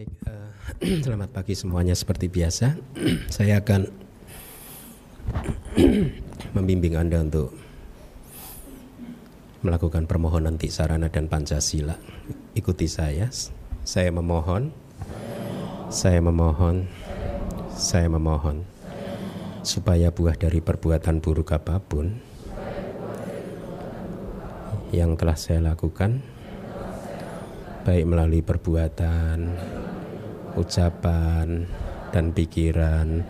Baik, uh, selamat pagi semuanya. Seperti biasa, saya akan membimbing Anda untuk melakukan permohonan sarana dan Pancasila. Ikuti saya. Saya memohon, saya memohon, saya memohon supaya buah dari perbuatan buruk apa pun yang telah saya lakukan baik melalui perbuatan, ucapan, dan pikiran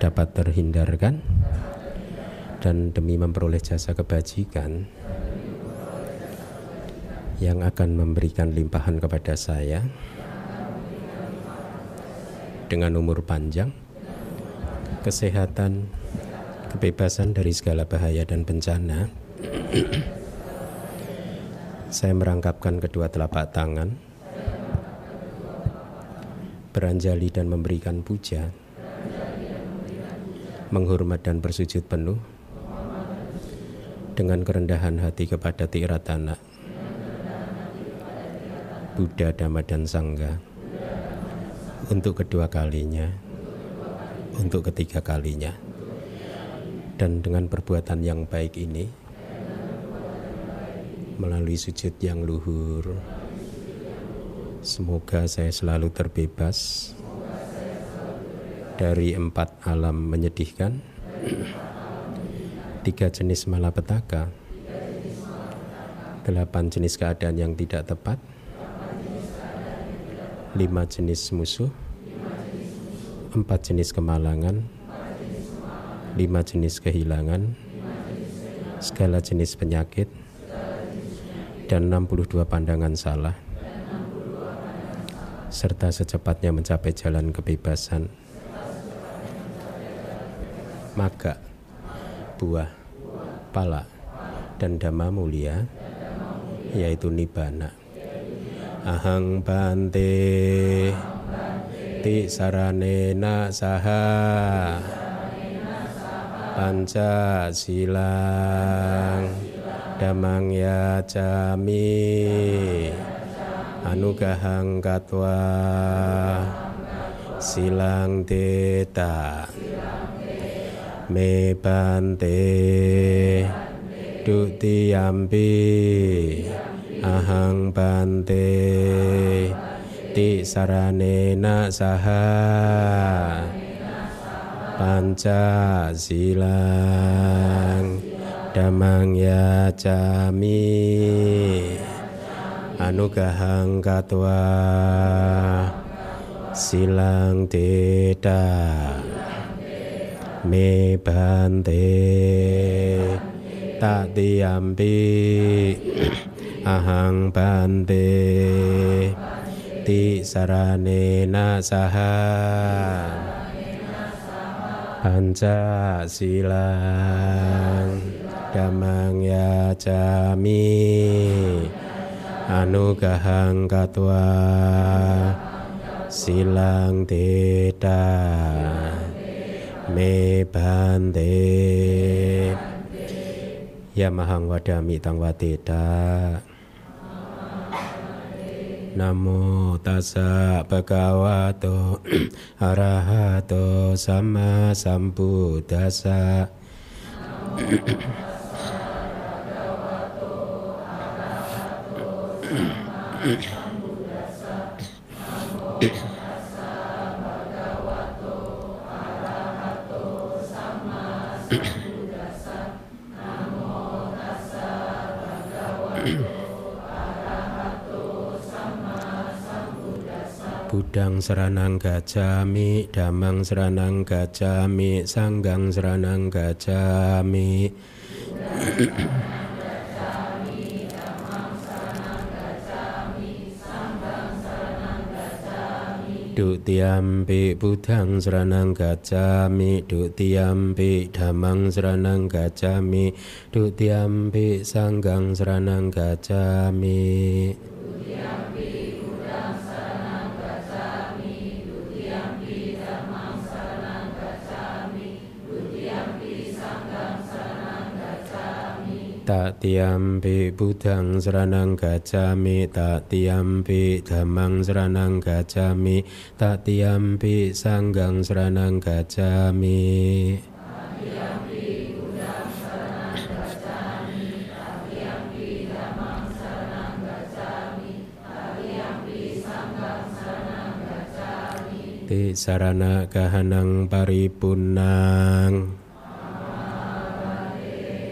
dapat terhindarkan dan demi memperoleh jasa kebajikan yang akan memberikan limpahan kepada saya dengan umur panjang, kesehatan, kebebasan dari segala bahaya dan bencana. Saya merangkapkan kedua telapak tangan, beranjali dan memberikan puja, menghormat dan bersujud penuh dengan kerendahan hati kepada Tiratana, Buddha, Dhamma, dan Sangga untuk kedua kalinya, untuk ketiga kalinya. Dan dengan perbuatan yang baik ini, melalui sujud yang luhur. Semoga saya selalu terbebas dari empat alam menyedihkan, tiga jenis malapetaka, delapan jenis keadaan yang tidak tepat, lima jenis musuh, empat jenis kemalangan, lima jenis kehilangan, segala jenis penyakit, dan 62 pandangan salah serta secepatnya mencapai jalan kebebasan. Maka buah pala dan dhamma mulia yaitu nibbana. Ahang bante ti saranena saha panca silang damang ya jami. Anugahang katwa. Silang deta. Me bante. Dutiyampi ahang bante. Ti saranena saha. Panca silang damang ya jami. Anugahang katwa silang teta me bante. Tak diampi ahang bante. Ti sarane nasaha panca silang damang ya jami anugahang katwa silang teta me bante ya mahang wadami tang wateta Namo tassa bhagavato. Arahato sama sambuddhassa Budang seranang gajami, damang seranang gajami, sanggang seranang gajami. Dutiampi budang seranang gacami Dutiampi damang seranang gacami Dutiampi sanggang seranang gacami Tatiyampi Buddhang Saranang Gacami Tatiyampi Dhammang Saranang Gacami Tatiyampi Sanggang Saranang Gacami. Sarana kahanang paripunang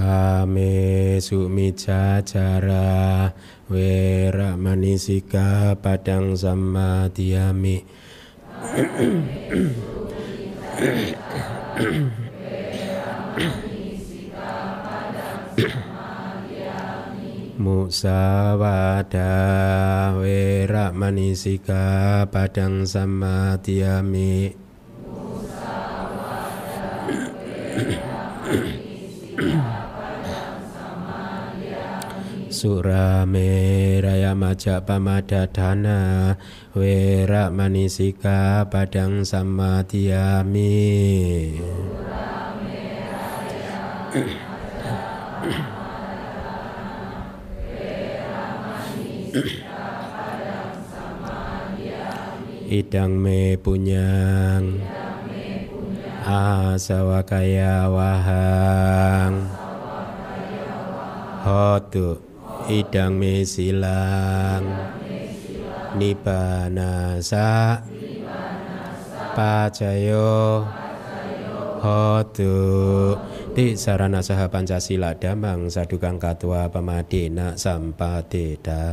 samadhyami Adinna dana wera manisika padang samadhyami. Kame sumica cara wera manisika padang samadhyami. Musawada wera manisika padang samadhyami Surame raya maja pamadadana Wera manisika padang samadhyami Idang me punyang Asawakaya wahang. Hotu idang me silang. Nibanasa Pacayo Hotu Ti sarana saha Pancasila damang sadukang katua pamadena sampadeda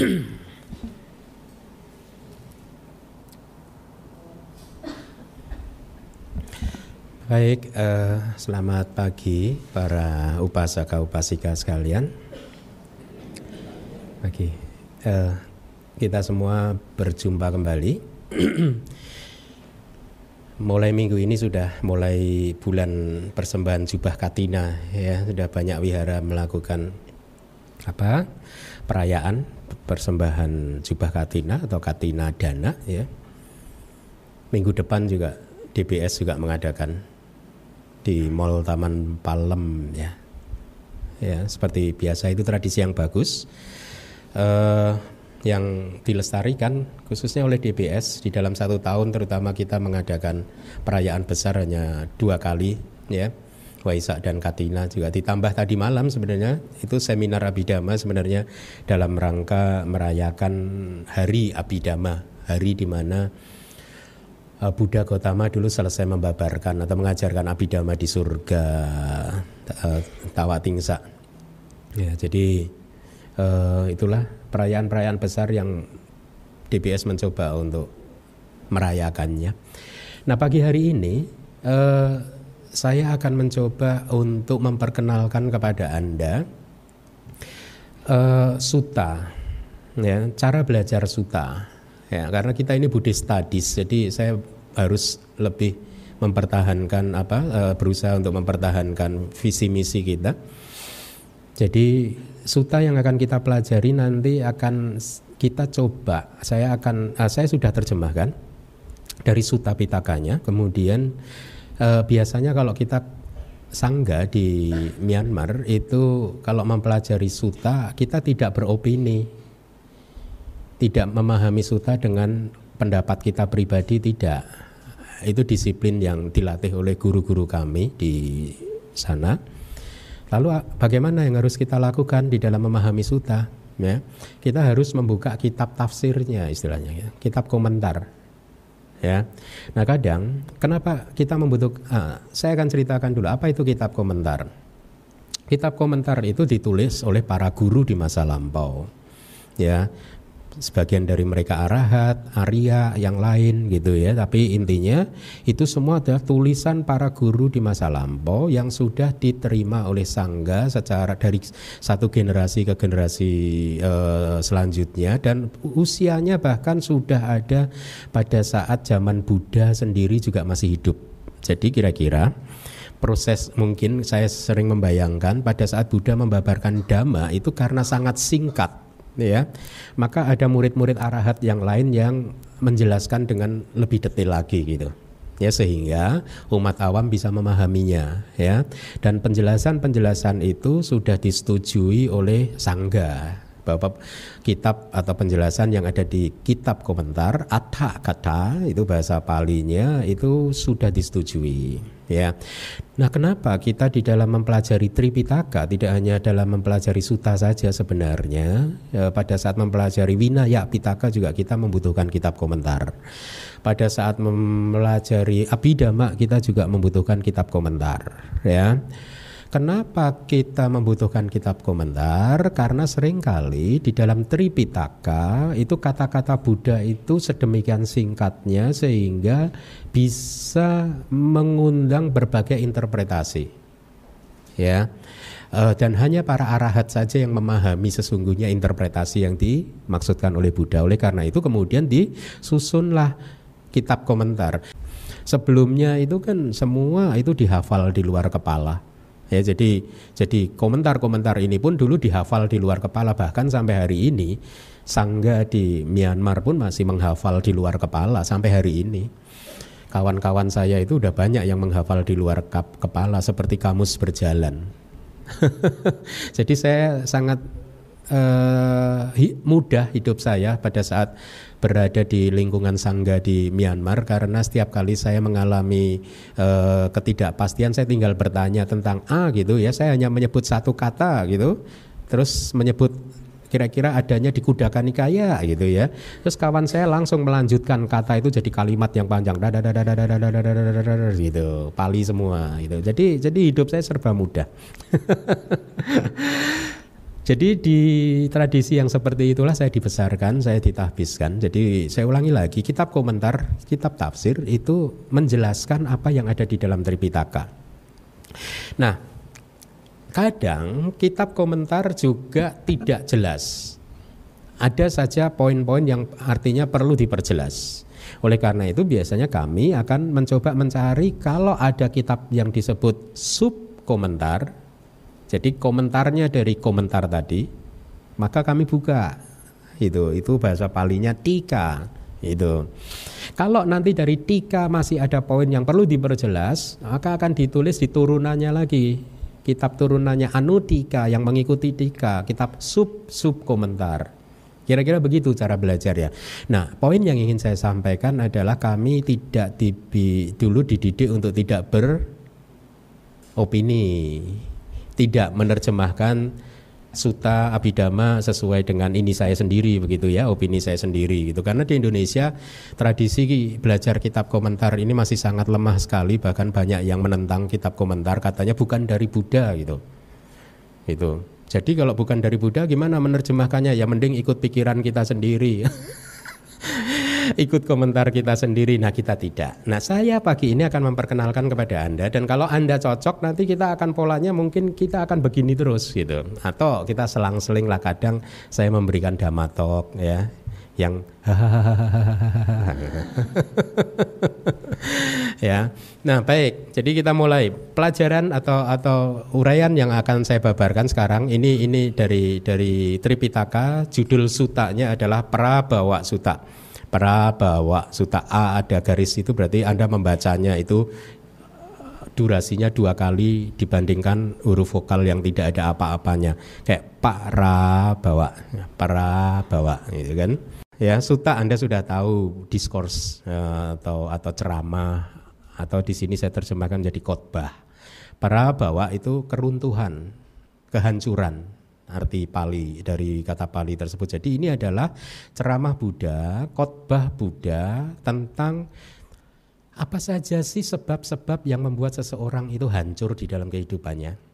Baik, eh, selamat pagi para upasaka upasika sekalian. Pagi, eh, kita semua berjumpa kembali. mulai minggu ini sudah mulai bulan persembahan jubah katina ya sudah banyak wihara melakukan apa perayaan persembahan jubah katina atau katina dana ya minggu depan juga DBS juga mengadakan di Mall Taman Palem ya. Ya, seperti biasa itu tradisi yang bagus. Uh, yang dilestarikan khususnya oleh DBS di dalam satu tahun terutama kita mengadakan perayaan besar hanya dua kali ya Waisak dan Katina juga ditambah tadi malam sebenarnya itu seminar Abidama sebenarnya dalam rangka merayakan Hari Abidama hari di mana Eh, Buddha Gautama dulu selesai membabarkan atau mengajarkan abidama di surga uh, Tawatingsa. Ya, jadi uh, itulah perayaan-perayaan besar yang DBS mencoba untuk merayakannya. Nah pagi hari ini saya akan mencoba untuk memperkenalkan kepada anda uh, suta, ya, cara belajar suta ya karena kita ini Buddhist studies jadi saya harus lebih mempertahankan apa uh, berusaha untuk mempertahankan visi misi kita. Jadi suta yang akan kita pelajari nanti akan kita coba saya akan uh, saya sudah terjemahkan dari suta pitakanya kemudian uh, biasanya kalau kita sangga di Myanmar itu kalau mempelajari suta kita tidak beropini tidak memahami suta dengan pendapat kita pribadi tidak. Itu disiplin yang dilatih oleh guru-guru kami di sana. Lalu bagaimana yang harus kita lakukan di dalam memahami suta? Ya, kita harus membuka kitab tafsirnya istilahnya ya, kitab komentar. Ya, nah kadang kenapa kita membutuhkan? Ah, saya akan ceritakan dulu apa itu kitab komentar. Kitab komentar itu ditulis oleh para guru di masa lampau. Ya, sebagian dari mereka arahat, Arya, yang lain gitu ya. Tapi intinya itu semua adalah tulisan para guru di masa lampau yang sudah diterima oleh sangga secara dari satu generasi ke generasi uh, selanjutnya dan usianya bahkan sudah ada pada saat zaman Buddha sendiri juga masih hidup. Jadi kira-kira proses mungkin saya sering membayangkan pada saat Buddha membabarkan dhamma itu karena sangat singkat ya. Maka ada murid-murid arahat yang lain yang menjelaskan dengan lebih detail lagi gitu. Ya sehingga umat awam bisa memahaminya ya. Dan penjelasan-penjelasan itu sudah disetujui oleh sangga bahwa kitab atau penjelasan yang ada di kitab komentar atha kata itu bahasa palinya itu sudah disetujui ya. Nah, kenapa kita di dalam mempelajari Tripitaka tidak hanya dalam mempelajari suta saja sebenarnya ya, pada saat mempelajari Winaya Pitaka juga kita membutuhkan kitab komentar. Pada saat mempelajari Abhidhamma kita juga membutuhkan kitab komentar ya. Kenapa kita membutuhkan kitab komentar? Karena sering kali di dalam Tripitaka itu kata-kata Buddha itu sedemikian singkatnya sehingga bisa mengundang berbagai interpretasi. Ya. Uh, dan hanya para arahat saja yang memahami sesungguhnya interpretasi yang dimaksudkan oleh Buddha. Oleh karena itu kemudian disusunlah kitab komentar. Sebelumnya itu kan semua itu dihafal di luar kepala Ya, jadi jadi komentar-komentar ini pun dulu dihafal di luar kepala bahkan sampai hari ini sangga di Myanmar pun masih menghafal di luar kepala sampai hari ini. Kawan-kawan saya itu udah banyak yang menghafal di luar kepala seperti kamus berjalan. jadi saya sangat uh, mudah hidup saya pada saat berada di lingkungan sangga di Myanmar karena setiap kali saya mengalami uh, ketidakpastian saya tinggal bertanya tentang A gitu ya saya hanya menyebut satu kata gitu terus menyebut kira-kira adanya di Kudakan Nikaya gitu ya. Terus kawan saya langsung melanjutkan kata itu jadi kalimat yang panjang gitu, pali semua gitu. Jadi jadi hidup saya serba mudah. Jadi di tradisi yang seperti itulah saya dibesarkan, saya ditahbiskan. Jadi saya ulangi lagi, kitab komentar, kitab tafsir itu menjelaskan apa yang ada di dalam Tripitaka. Nah, kadang kitab komentar juga tidak jelas. Ada saja poin-poin yang artinya perlu diperjelas. Oleh karena itu biasanya kami akan mencoba mencari kalau ada kitab yang disebut sub komentar jadi komentarnya dari komentar tadi, maka kami buka. Itu itu bahasa palinya tika. Itu. Kalau nanti dari tika masih ada poin yang perlu diperjelas, maka akan ditulis di turunannya lagi. Kitab turunannya anutika yang mengikuti tika, kitab sub sub komentar. Kira-kira begitu cara belajar ya. Nah, poin yang ingin saya sampaikan adalah kami tidak dibi, dulu dididik untuk tidak beropini tidak menerjemahkan suta abidama sesuai dengan ini saya sendiri begitu ya opini saya sendiri gitu. Karena di Indonesia tradisi belajar kitab komentar ini masih sangat lemah sekali bahkan banyak yang menentang kitab komentar katanya bukan dari Buddha gitu. Itu jadi kalau bukan dari Buddha gimana menerjemahkannya? Ya mending ikut pikiran kita sendiri ikut komentar kita sendiri. Nah, kita tidak. Nah, saya pagi ini akan memperkenalkan kepada Anda dan kalau Anda cocok nanti kita akan polanya mungkin kita akan begini terus gitu. Atau kita selang-seling lah kadang saya memberikan damatok ya yang ya. Nah, baik. Jadi kita mulai pelajaran atau atau uraian yang akan saya babarkan sekarang ini ini dari dari Tripitaka, judul sutanya adalah Prabawa Suta prabawa suta A ada garis itu berarti Anda membacanya itu durasinya dua kali dibandingkan huruf vokal yang tidak ada apa-apanya. Kayak para bawa para bawa gitu kan? Ya suta anda sudah tahu diskurs uh, atau atau ceramah atau di sini saya terjemahkan jadi khotbah. Para bawa itu keruntuhan kehancuran arti Pali dari kata Pali tersebut. Jadi ini adalah ceramah Buddha, khotbah Buddha tentang apa saja sih sebab-sebab yang membuat seseorang itu hancur di dalam kehidupannya.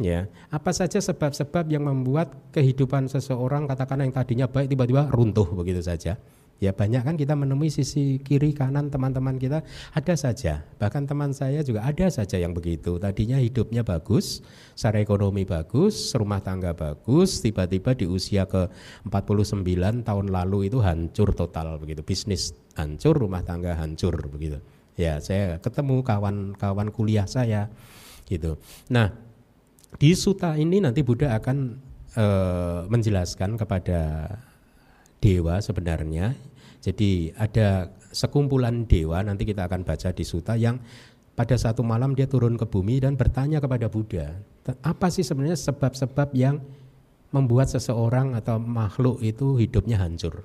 Ya, apa saja sebab-sebab yang membuat kehidupan seseorang katakan yang tadinya baik tiba-tiba runtuh begitu saja. Ya banyak kan kita menemui sisi kiri kanan teman-teman kita ada saja. Bahkan teman saya juga ada saja yang begitu. Tadinya hidupnya bagus, secara ekonomi bagus, rumah tangga bagus, tiba-tiba di usia ke 49 tahun lalu itu hancur total begitu. Bisnis hancur, rumah tangga hancur begitu. Ya, saya ketemu kawan-kawan kuliah saya gitu. Nah, di suta ini nanti Buddha akan e, menjelaskan kepada dewa sebenarnya jadi ada sekumpulan dewa nanti kita akan baca di suta yang pada satu malam dia turun ke bumi dan bertanya kepada Buddha, apa sih sebenarnya sebab-sebab yang membuat seseorang atau makhluk itu hidupnya hancur?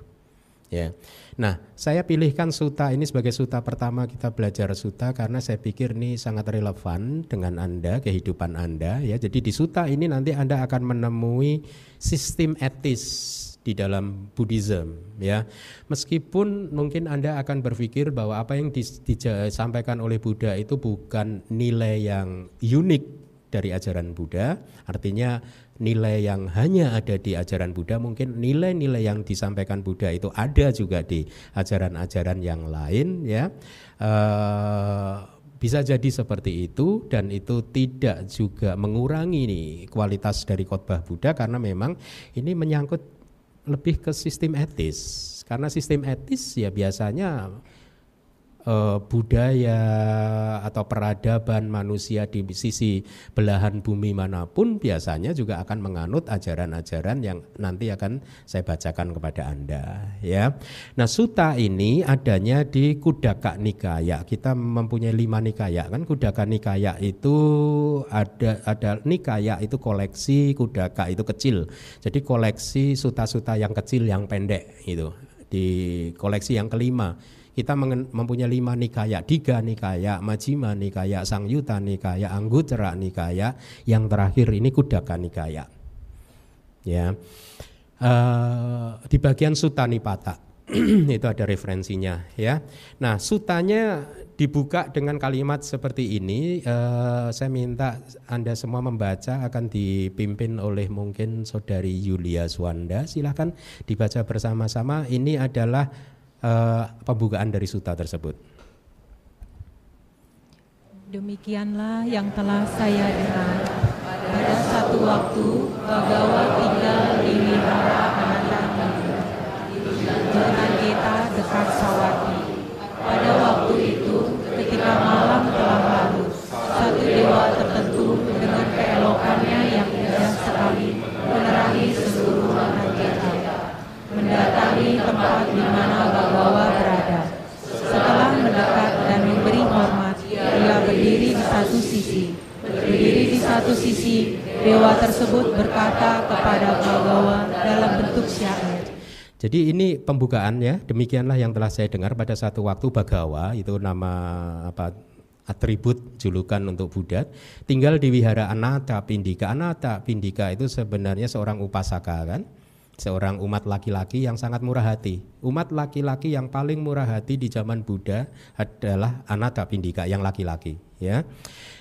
Ya. Nah, saya pilihkan suta ini sebagai suta pertama kita belajar suta karena saya pikir ini sangat relevan dengan Anda, kehidupan Anda ya. Jadi di suta ini nanti Anda akan menemui sistem etis di dalam Buddhism ya. Meskipun mungkin Anda akan berpikir bahwa apa yang disampaikan oleh Buddha itu bukan nilai yang unik dari ajaran Buddha, artinya nilai yang hanya ada di ajaran Buddha, mungkin nilai-nilai yang disampaikan Buddha itu ada juga di ajaran-ajaran yang lain ya. Uh, bisa jadi seperti itu dan itu tidak juga mengurangi nih kualitas dari khotbah Buddha karena memang ini menyangkut lebih ke sistem etis. Karena sistem etis ya biasanya uh, budaya atau peradaban manusia di sisi belahan bumi mana pun biasanya juga akan menganut ajaran-ajaran yang nanti akan saya bacakan kepada Anda ya. Nah, suta ini adanya di Kudaka Nikaya. Kita mempunyai lima nikaya kan Kudaka Nikaya itu ada ada nikaya itu koleksi, Kudaka itu kecil. Jadi koleksi suta-suta yang kecil yang pendek itu di koleksi yang kelima kita mempunyai lima nikaya, tiga nikaya, majima nikaya, sangyuta nikaya, anggutera nikaya, yang terakhir ini kudaka nikaya. Ya, uh, di bagian suta nipata itu ada referensinya ya. Nah sutanya dibuka dengan kalimat seperti ini. Uh, saya minta anda semua membaca akan dipimpin oleh mungkin saudari Yulia Swanda. Silahkan dibaca bersama-sama. Ini adalah uh, pembukaan dari suta tersebut. Demikianlah yang telah saya dengar. Pada satu waktu, Bagawa tinggal di wihara Ananda dengan kita dekat Sawati. Pada satu sisi, dewa tersebut berkata kepada Bagawa dalam bentuk syair. Jadi ini pembukaan ya, demikianlah yang telah saya dengar pada satu waktu Bagawa, itu nama apa atribut julukan untuk Buddha tinggal di wihara Anata Pindika. Anata Pindika itu sebenarnya seorang upasaka kan seorang umat laki-laki yang sangat murah hati. Umat laki-laki yang paling murah hati di zaman Buddha adalah Anata Pindika yang laki-laki, ya.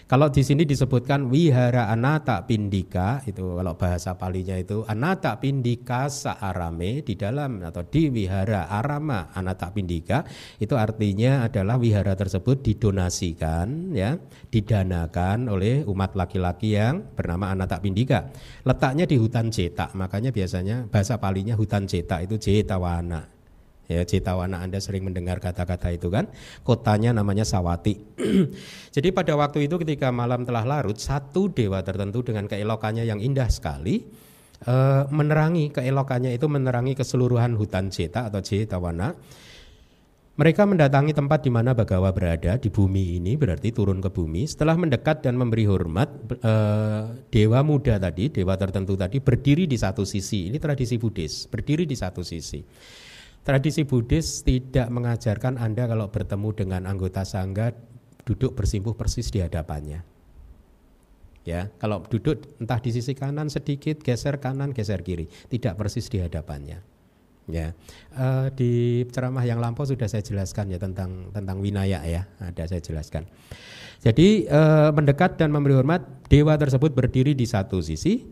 Kalau di sini disebutkan wihara anata pindika itu kalau bahasa palinya itu anata pindika saarame di dalam atau di wihara arama anata pindika itu artinya adalah wihara tersebut didonasikan ya didanakan oleh umat laki-laki yang bernama anata pindika. Letaknya di hutan cetak makanya biasanya bahasa palinya hutan cetak itu cetawana Ya, Citawana Anda sering mendengar kata-kata itu kan. Kotanya namanya Sawati. Jadi pada waktu itu ketika malam telah larut, satu dewa tertentu dengan keelokannya yang indah sekali e, menerangi keelokannya itu menerangi keseluruhan hutan Ceta atau Citawana. Mereka mendatangi tempat di mana Bagawa berada di bumi ini, berarti turun ke bumi. Setelah mendekat dan memberi hormat, e, dewa muda tadi, dewa tertentu tadi berdiri di satu sisi. Ini tradisi Buddhis, berdiri di satu sisi. Tradisi Buddhis tidak mengajarkan Anda kalau bertemu dengan anggota sangga duduk bersimpuh persis di hadapannya. Ya, kalau duduk entah di sisi kanan sedikit, geser kanan, geser kiri, tidak persis di hadapannya. Ya, uh, di ceramah yang lampau sudah saya jelaskan ya tentang tentang winaya ya, ada saya jelaskan. Jadi uh, mendekat dan memberi hormat dewa tersebut berdiri di satu sisi,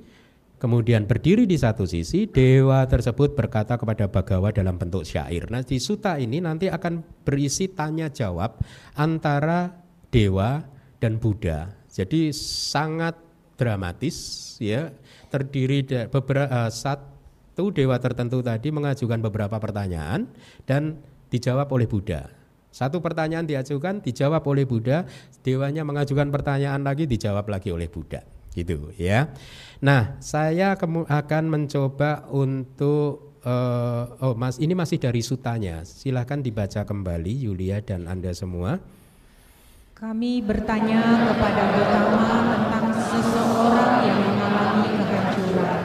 kemudian berdiri di satu sisi, dewa tersebut berkata kepada Bagawa dalam bentuk syair. Nah di suta ini nanti akan berisi tanya jawab antara dewa dan Buddha. Jadi sangat dramatis ya, terdiri dari beberapa sat satu dewa tertentu tadi mengajukan beberapa pertanyaan dan dijawab oleh Buddha. Satu pertanyaan diajukan, dijawab oleh Buddha, dewanya mengajukan pertanyaan lagi, dijawab lagi oleh Buddha. Gitu ya. Nah, saya akan mencoba untuk uh, oh Mas, ini masih dari sutanya. Silahkan dibaca kembali Yulia dan Anda semua. Kami bertanya kepada Gautama tentang seseorang yang mengalami kehancuran.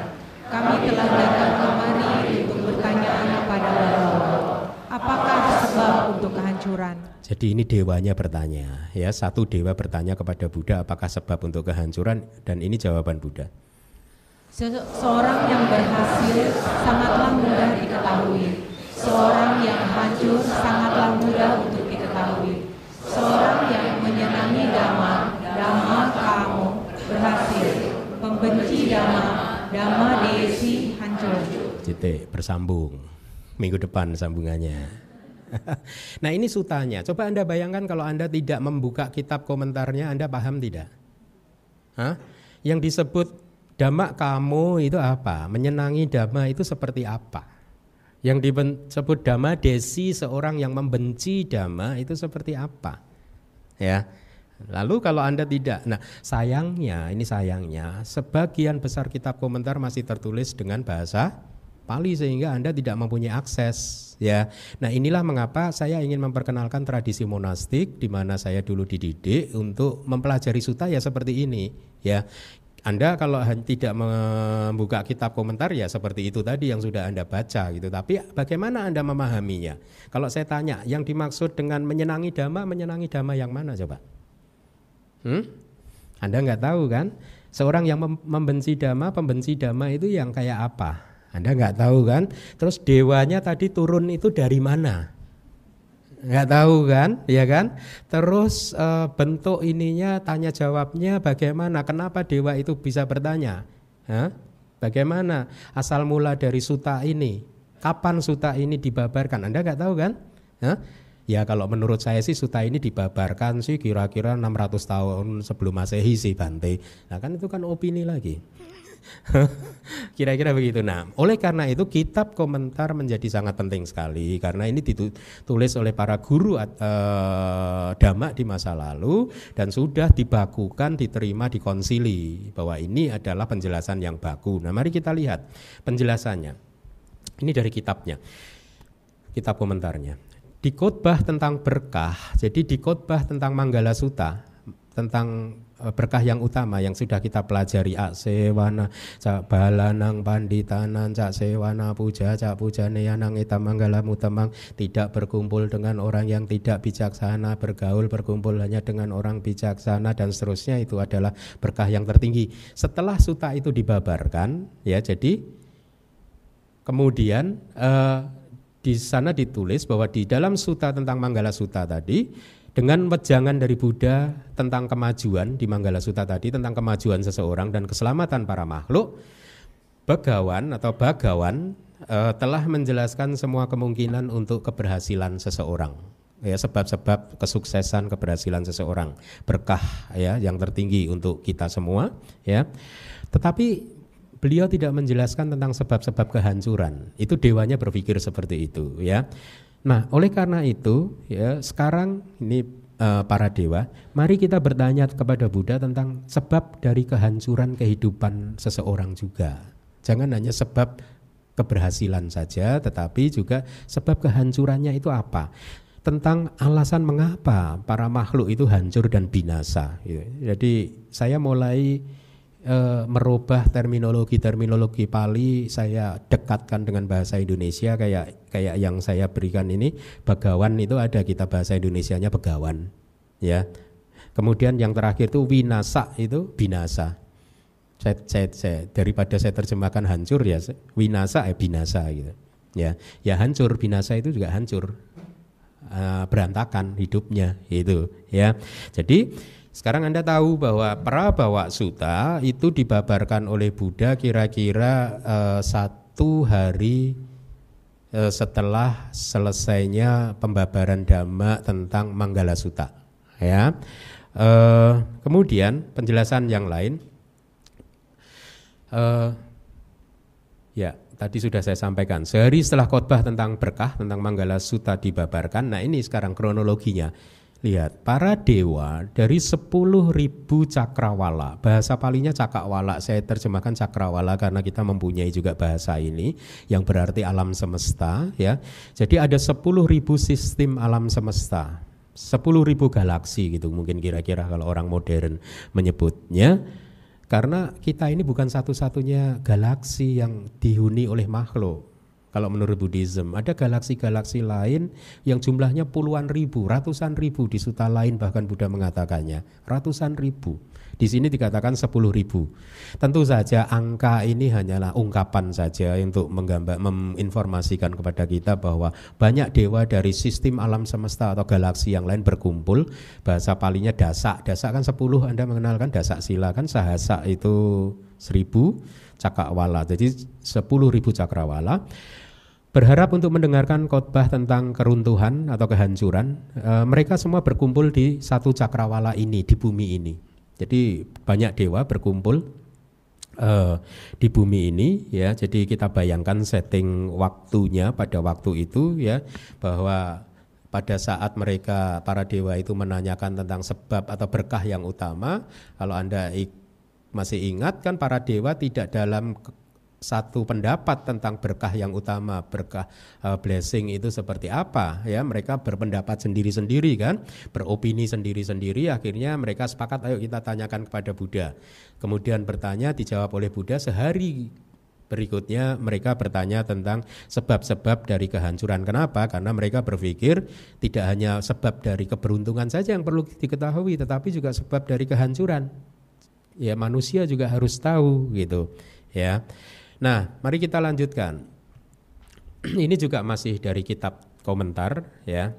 Kami telah datang kemari untuk bertanya kepada Bapak, apakah sebab untuk kehancuran? Jadi ini dewanya bertanya, ya satu dewa bertanya kepada Buddha apakah sebab untuk kehancuran dan ini jawaban Buddha. Seorang yang berhasil sangatlah mudah diketahui. Seorang yang hancur sangatlah mudah untuk diketahui. Seorang yang menyenangi dhamma, dhamma kamu berhasil. Pembenci dhamma, Dhamma Desi hancur. Titik bersambung. Minggu depan sambungannya. nah ini sutanya. Coba Anda bayangkan kalau Anda tidak membuka kitab komentarnya, Anda paham tidak? Hah? Yang disebut dhamma kamu itu apa? Menyenangi dhamma itu seperti apa? Yang disebut dhamma desi seorang yang membenci dhamma itu seperti apa? Ya. Lalu kalau Anda tidak, nah sayangnya, ini sayangnya, sebagian besar kitab komentar masih tertulis dengan bahasa Pali sehingga Anda tidak mempunyai akses ya. Nah, inilah mengapa saya ingin memperkenalkan tradisi monastik di mana saya dulu dididik untuk mempelajari suta ya seperti ini ya. Anda kalau tidak membuka kitab komentar ya seperti itu tadi yang sudah Anda baca gitu. Tapi bagaimana Anda memahaminya? Kalau saya tanya, yang dimaksud dengan menyenangi dhamma, menyenangi dhamma yang mana coba? Hmm? Anda nggak tahu kan? Seorang yang membenci dhamma, pembenci dhamma itu yang kayak apa? Anda nggak tahu kan? Terus dewanya tadi turun itu dari mana? Nggak tahu kan? Ya kan? Terus e, bentuk ininya tanya jawabnya bagaimana? Kenapa dewa itu bisa bertanya? Hah? Bagaimana asal mula dari suta ini? Kapan suta ini dibabarkan? Anda nggak tahu kan? Hah? Ya kalau menurut saya sih suta ini dibabarkan sih kira-kira 600 tahun sebelum masehi sih Bante. Nah kan itu kan opini lagi. Kira-kira begitu. Nah, oleh karena itu kitab komentar menjadi sangat penting sekali karena ini ditulis oleh para guru uh, dhamma di masa lalu dan sudah dibakukan, diterima di konsili bahwa ini adalah penjelasan yang baku. Nah, mari kita lihat penjelasannya. Ini dari kitabnya. Kitab komentarnya di khotbah tentang berkah, jadi di khotbah tentang Manggala Suta, tentang e, berkah yang utama yang sudah kita pelajari. Aksewana cak balanang panditanan cak sewana puja cak puja neyanang ita manggala mutamang tidak berkumpul dengan orang yang tidak bijaksana bergaul berkumpul hanya dengan orang bijaksana dan seterusnya itu adalah berkah yang tertinggi. Setelah suta itu dibabarkan ya jadi kemudian uh, di sana ditulis bahwa di dalam suta tentang Manggala Suta tadi dengan wejangan dari Buddha tentang kemajuan di Manggala Suta tadi tentang kemajuan seseorang dan keselamatan para makhluk Bagawan atau Bagawan e, telah menjelaskan semua kemungkinan untuk keberhasilan seseorang ya sebab-sebab kesuksesan keberhasilan seseorang berkah ya yang tertinggi untuk kita semua ya tetapi beliau tidak menjelaskan tentang sebab-sebab kehancuran. Itu dewanya berpikir seperti itu ya. Nah, oleh karena itu ya sekarang ini uh, para dewa, mari kita bertanya kepada Buddha tentang sebab dari kehancuran kehidupan seseorang juga. Jangan hanya sebab keberhasilan saja, tetapi juga sebab kehancurannya itu apa tentang alasan mengapa para makhluk itu hancur dan binasa. Jadi saya mulai e, merubah terminologi-terminologi Pali saya dekatkan dengan bahasa Indonesia kayak kayak yang saya berikan ini Bagawan itu ada kita bahasa Indonesianya Begawan ya kemudian yang terakhir itu winasa itu binasa saya, saya, saya, daripada saya terjemahkan hancur ya winasa eh binasa gitu Ya, ya hancur binasa itu juga hancur. Uh, berantakan hidupnya itu ya. Jadi sekarang Anda tahu bahwa Prabawa Suta itu dibabarkan oleh Buddha kira-kira uh, satu hari uh, setelah selesainya pembabaran dhamma tentang Manggala Suta. Ya, uh, kemudian penjelasan yang lain. Uh, ya, tadi sudah saya sampaikan. Sehari setelah khotbah tentang berkah, tentang Manggala Sutta dibabarkan. Nah ini sekarang kronologinya. Lihat, para dewa dari 10 ribu cakrawala, bahasa palinya cakrawala, saya terjemahkan cakrawala karena kita mempunyai juga bahasa ini yang berarti alam semesta. ya. Jadi ada 10 ribu sistem alam semesta, 10 ribu galaksi gitu mungkin kira-kira kalau orang modern menyebutnya. Karena kita ini bukan satu-satunya galaksi yang dihuni oleh makhluk. Kalau menurut Buddhism, ada galaksi-galaksi lain yang jumlahnya puluhan ribu, ratusan ribu di suta lain bahkan Buddha mengatakannya, ratusan ribu. Di sini dikatakan 10 ribu. Tentu saja angka ini hanyalah ungkapan saja untuk menggambar, menginformasikan kepada kita bahwa banyak dewa dari sistem alam semesta atau galaksi yang lain berkumpul. Bahasa palinya dasak. Dasak kan 10, Anda mengenalkan dasak sila kan sahasa itu 1000 cakrawala. Jadi 10 ribu cakrawala berharap untuk mendengarkan khotbah tentang keruntuhan atau kehancuran. E, mereka semua berkumpul di satu cakrawala ini di bumi ini. Jadi banyak dewa berkumpul uh, di bumi ini ya. Jadi kita bayangkan setting waktunya pada waktu itu ya bahwa pada saat mereka para dewa itu menanyakan tentang sebab atau berkah yang utama, kalau Anda masih ingat kan para dewa tidak dalam satu pendapat tentang berkah yang utama, berkah uh, blessing itu seperti apa ya. Mereka berpendapat sendiri-sendiri kan, beropini sendiri-sendiri akhirnya mereka sepakat ayo kita tanyakan kepada Buddha. Kemudian bertanya dijawab oleh Buddha sehari Berikutnya mereka bertanya tentang sebab-sebab dari kehancuran. Kenapa? Karena mereka berpikir tidak hanya sebab dari keberuntungan saja yang perlu diketahui, tetapi juga sebab dari kehancuran. Ya manusia juga harus tahu gitu. Ya. Nah, mari kita lanjutkan. Ini juga masih dari kitab komentar ya.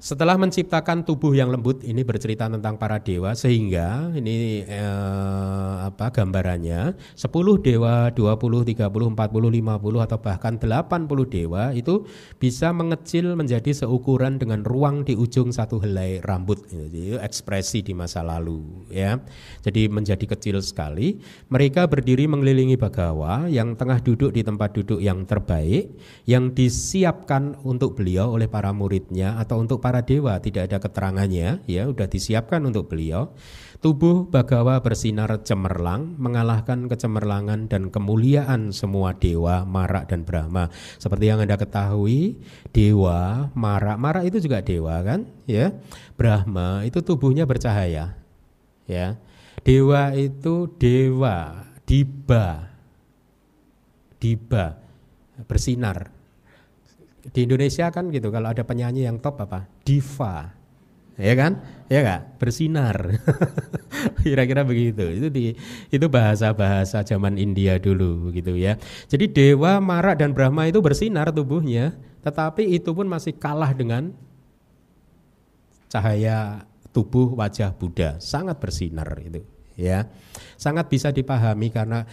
Setelah menciptakan tubuh yang lembut ini bercerita tentang para dewa sehingga ini eh, apa gambarannya 10 dewa, 20, 30, 40, 50 atau bahkan 80 dewa itu bisa mengecil menjadi seukuran dengan ruang di ujung satu helai rambut itu ekspresi di masa lalu ya. Jadi menjadi kecil sekali. Mereka berdiri mengelilingi Bagawa yang tengah duduk di tempat duduk yang terbaik yang disiapkan untuk beliau oleh para muridnya atau untuk para dewa tidak ada keterangannya ya sudah disiapkan untuk beliau. Tubuh Bagawa bersinar cemerlang mengalahkan kecemerlangan dan kemuliaan semua dewa Mara dan Brahma. Seperti yang Anda ketahui dewa Mara Mara itu juga dewa kan? Ya Brahma itu tubuhnya bercahaya ya. Dewa itu dewa diba diba bersinar. Di Indonesia kan gitu kalau ada penyanyi yang top apa? Diva. Ya kan? Ya enggak? Bersinar. Kira-kira begitu. Itu di itu bahasa-bahasa zaman India dulu gitu ya. Jadi dewa, Mara dan Brahma itu bersinar tubuhnya, tetapi itu pun masih kalah dengan cahaya tubuh wajah Buddha. Sangat bersinar itu ya. Sangat bisa dipahami karena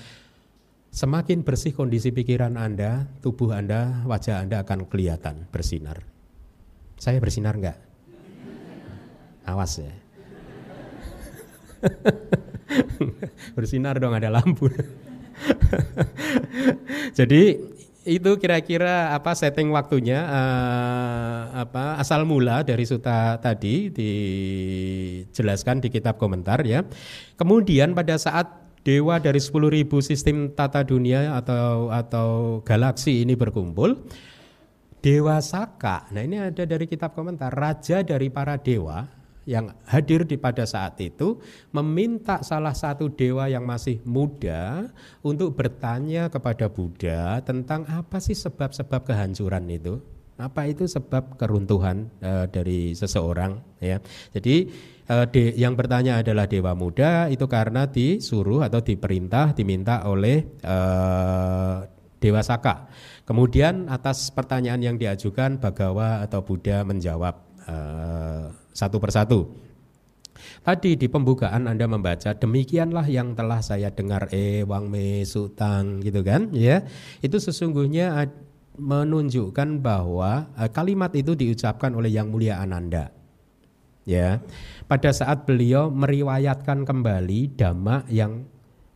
Semakin bersih kondisi pikiran Anda, tubuh Anda, wajah Anda akan kelihatan bersinar. Saya bersinar enggak? Awas ya. bersinar dong ada lampu. Jadi itu kira-kira apa setting waktunya uh, apa asal mula dari suta tadi dijelaskan di kitab komentar ya. Kemudian pada saat dewa dari 10.000 sistem tata dunia atau atau galaksi ini berkumpul dewa Saka. Nah ini ada dari kitab komentar. Raja dari para dewa yang hadir di pada saat itu meminta salah satu dewa yang masih muda untuk bertanya kepada Buddha tentang apa sih sebab-sebab kehancuran itu? Apa itu sebab keruntuhan uh, dari seseorang ya? Jadi uh, de, yang bertanya adalah dewa muda itu karena disuruh atau diperintah diminta oleh uh, Dewa Saka. Kemudian atas pertanyaan yang diajukan Bagawa atau Buddha menjawab uh, satu persatu. Tadi di pembukaan Anda membaca demikianlah yang telah saya dengar eh Wang Me Sutang gitu kan ya. Itu sesungguhnya menunjukkan bahwa uh, kalimat itu diucapkan oleh Yang Mulia Ananda. Ya. Pada saat beliau meriwayatkan kembali dhamma yang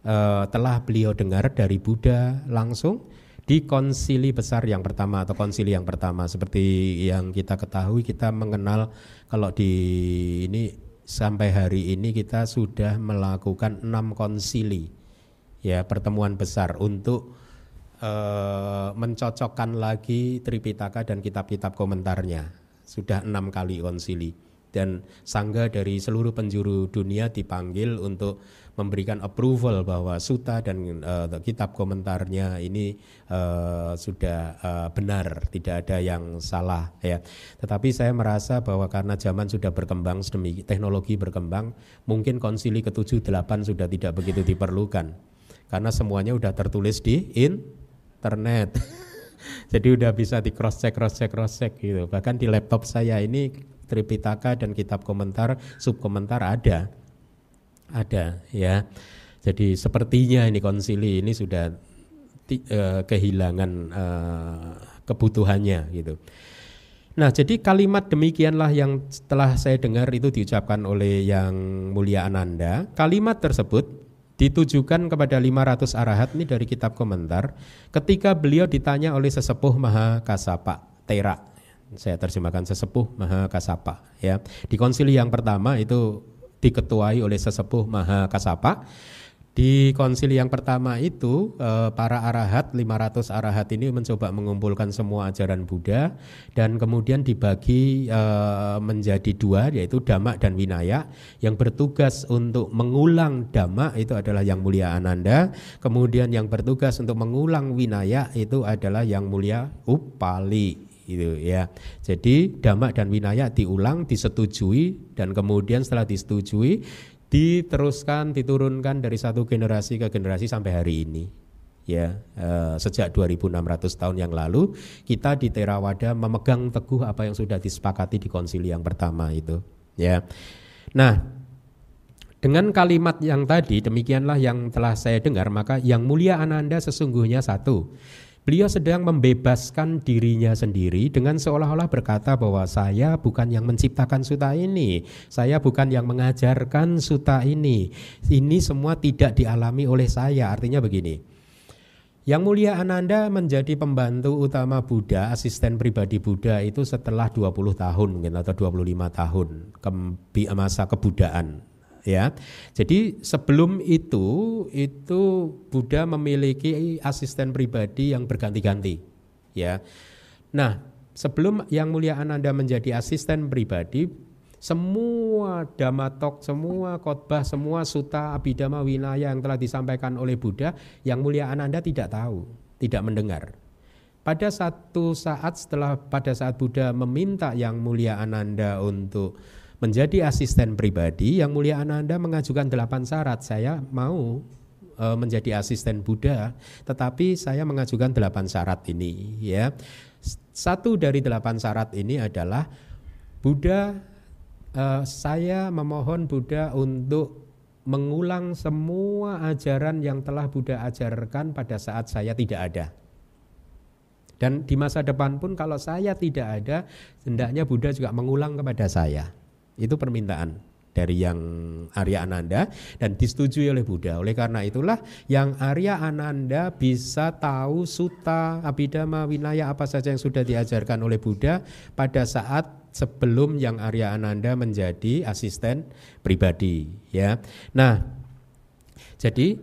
uh, telah beliau dengar dari Buddha langsung di konsili besar yang pertama atau konsili yang pertama seperti yang kita ketahui kita mengenal kalau di ini sampai hari ini kita sudah melakukan enam konsili ya pertemuan besar untuk uh, mencocokkan lagi Tripitaka dan kitab-kitab komentarnya. Sudah enam kali konsili dan sangga dari seluruh penjuru dunia dipanggil untuk memberikan approval bahwa suta dan uh, kitab komentarnya ini uh, sudah uh, benar, tidak ada yang salah ya. Tetapi saya merasa bahwa karena zaman sudah berkembang sedemikian teknologi berkembang, mungkin konsili ke-7 8 sudah tidak begitu diperlukan. Karena semuanya sudah tertulis di internet. Jadi udah bisa di cross check cross check cross check gitu. Bahkan di laptop saya ini Tripitaka dan kitab komentar, sub komentar ada ada ya. Jadi sepertinya ini konsili ini sudah uh, kehilangan uh, kebutuhannya gitu. Nah, jadi kalimat demikianlah yang setelah saya dengar itu diucapkan oleh yang mulia Ananda. Kalimat tersebut ditujukan kepada 500 arahat ini dari kitab komentar ketika beliau ditanya oleh sesepuh Maha Kasapa Tera. Saya terjemahkan sesepuh Maha Kasapa ya. Di konsili yang pertama itu diketuai oleh sesepuh Maha Kasapa. Di konsili yang pertama itu eh, para arahat 500 arahat ini mencoba mengumpulkan semua ajaran Buddha dan kemudian dibagi eh, menjadi dua yaitu Dhamma dan Winaya yang bertugas untuk mengulang Dhamma itu adalah yang mulia Ananda kemudian yang bertugas untuk mengulang Winaya itu adalah yang mulia Upali gitu ya. Jadi dhamma dan winaya diulang, disetujui dan kemudian setelah disetujui diteruskan, diturunkan dari satu generasi ke generasi sampai hari ini. Ya, eh, sejak 2600 tahun yang lalu kita di Terawada memegang teguh apa yang sudah disepakati di konsili yang pertama itu, ya. Nah, dengan kalimat yang tadi demikianlah yang telah saya dengar maka yang mulia Ananda sesungguhnya satu Beliau sedang membebaskan dirinya sendiri dengan seolah-olah berkata bahwa saya bukan yang menciptakan suta ini, saya bukan yang mengajarkan suta ini. Ini semua tidak dialami oleh saya. Artinya begini. Yang mulia Ananda menjadi pembantu utama Buddha, asisten pribadi Buddha itu setelah 20 tahun mungkin atau 25 tahun ke masa kebudaan ya. Jadi sebelum itu itu Buddha memiliki asisten pribadi yang berganti-ganti ya. Nah, sebelum Yang Mulia Ananda menjadi asisten pribadi semua damatok, semua khotbah, semua suta abidama winaya yang telah disampaikan oleh Buddha, yang mulia Ananda tidak tahu, tidak mendengar. Pada satu saat setelah pada saat Buddha meminta yang mulia Ananda untuk menjadi asisten pribadi yang mulia Ananda mengajukan delapan syarat. Saya mau e, menjadi asisten Buddha tetapi saya mengajukan delapan syarat ini ya. Satu dari delapan syarat ini adalah Buddha e, saya memohon Buddha untuk mengulang semua ajaran yang telah Buddha ajarkan pada saat saya tidak ada. Dan di masa depan pun kalau saya tidak ada hendaknya Buddha juga mengulang kepada saya itu permintaan dari yang Arya Ananda dan disetujui oleh Buddha. Oleh karena itulah yang Arya Ananda bisa tahu suta, abidama, winaya apa saja yang sudah diajarkan oleh Buddha pada saat sebelum yang Arya Ananda menjadi asisten pribadi ya. Nah, jadi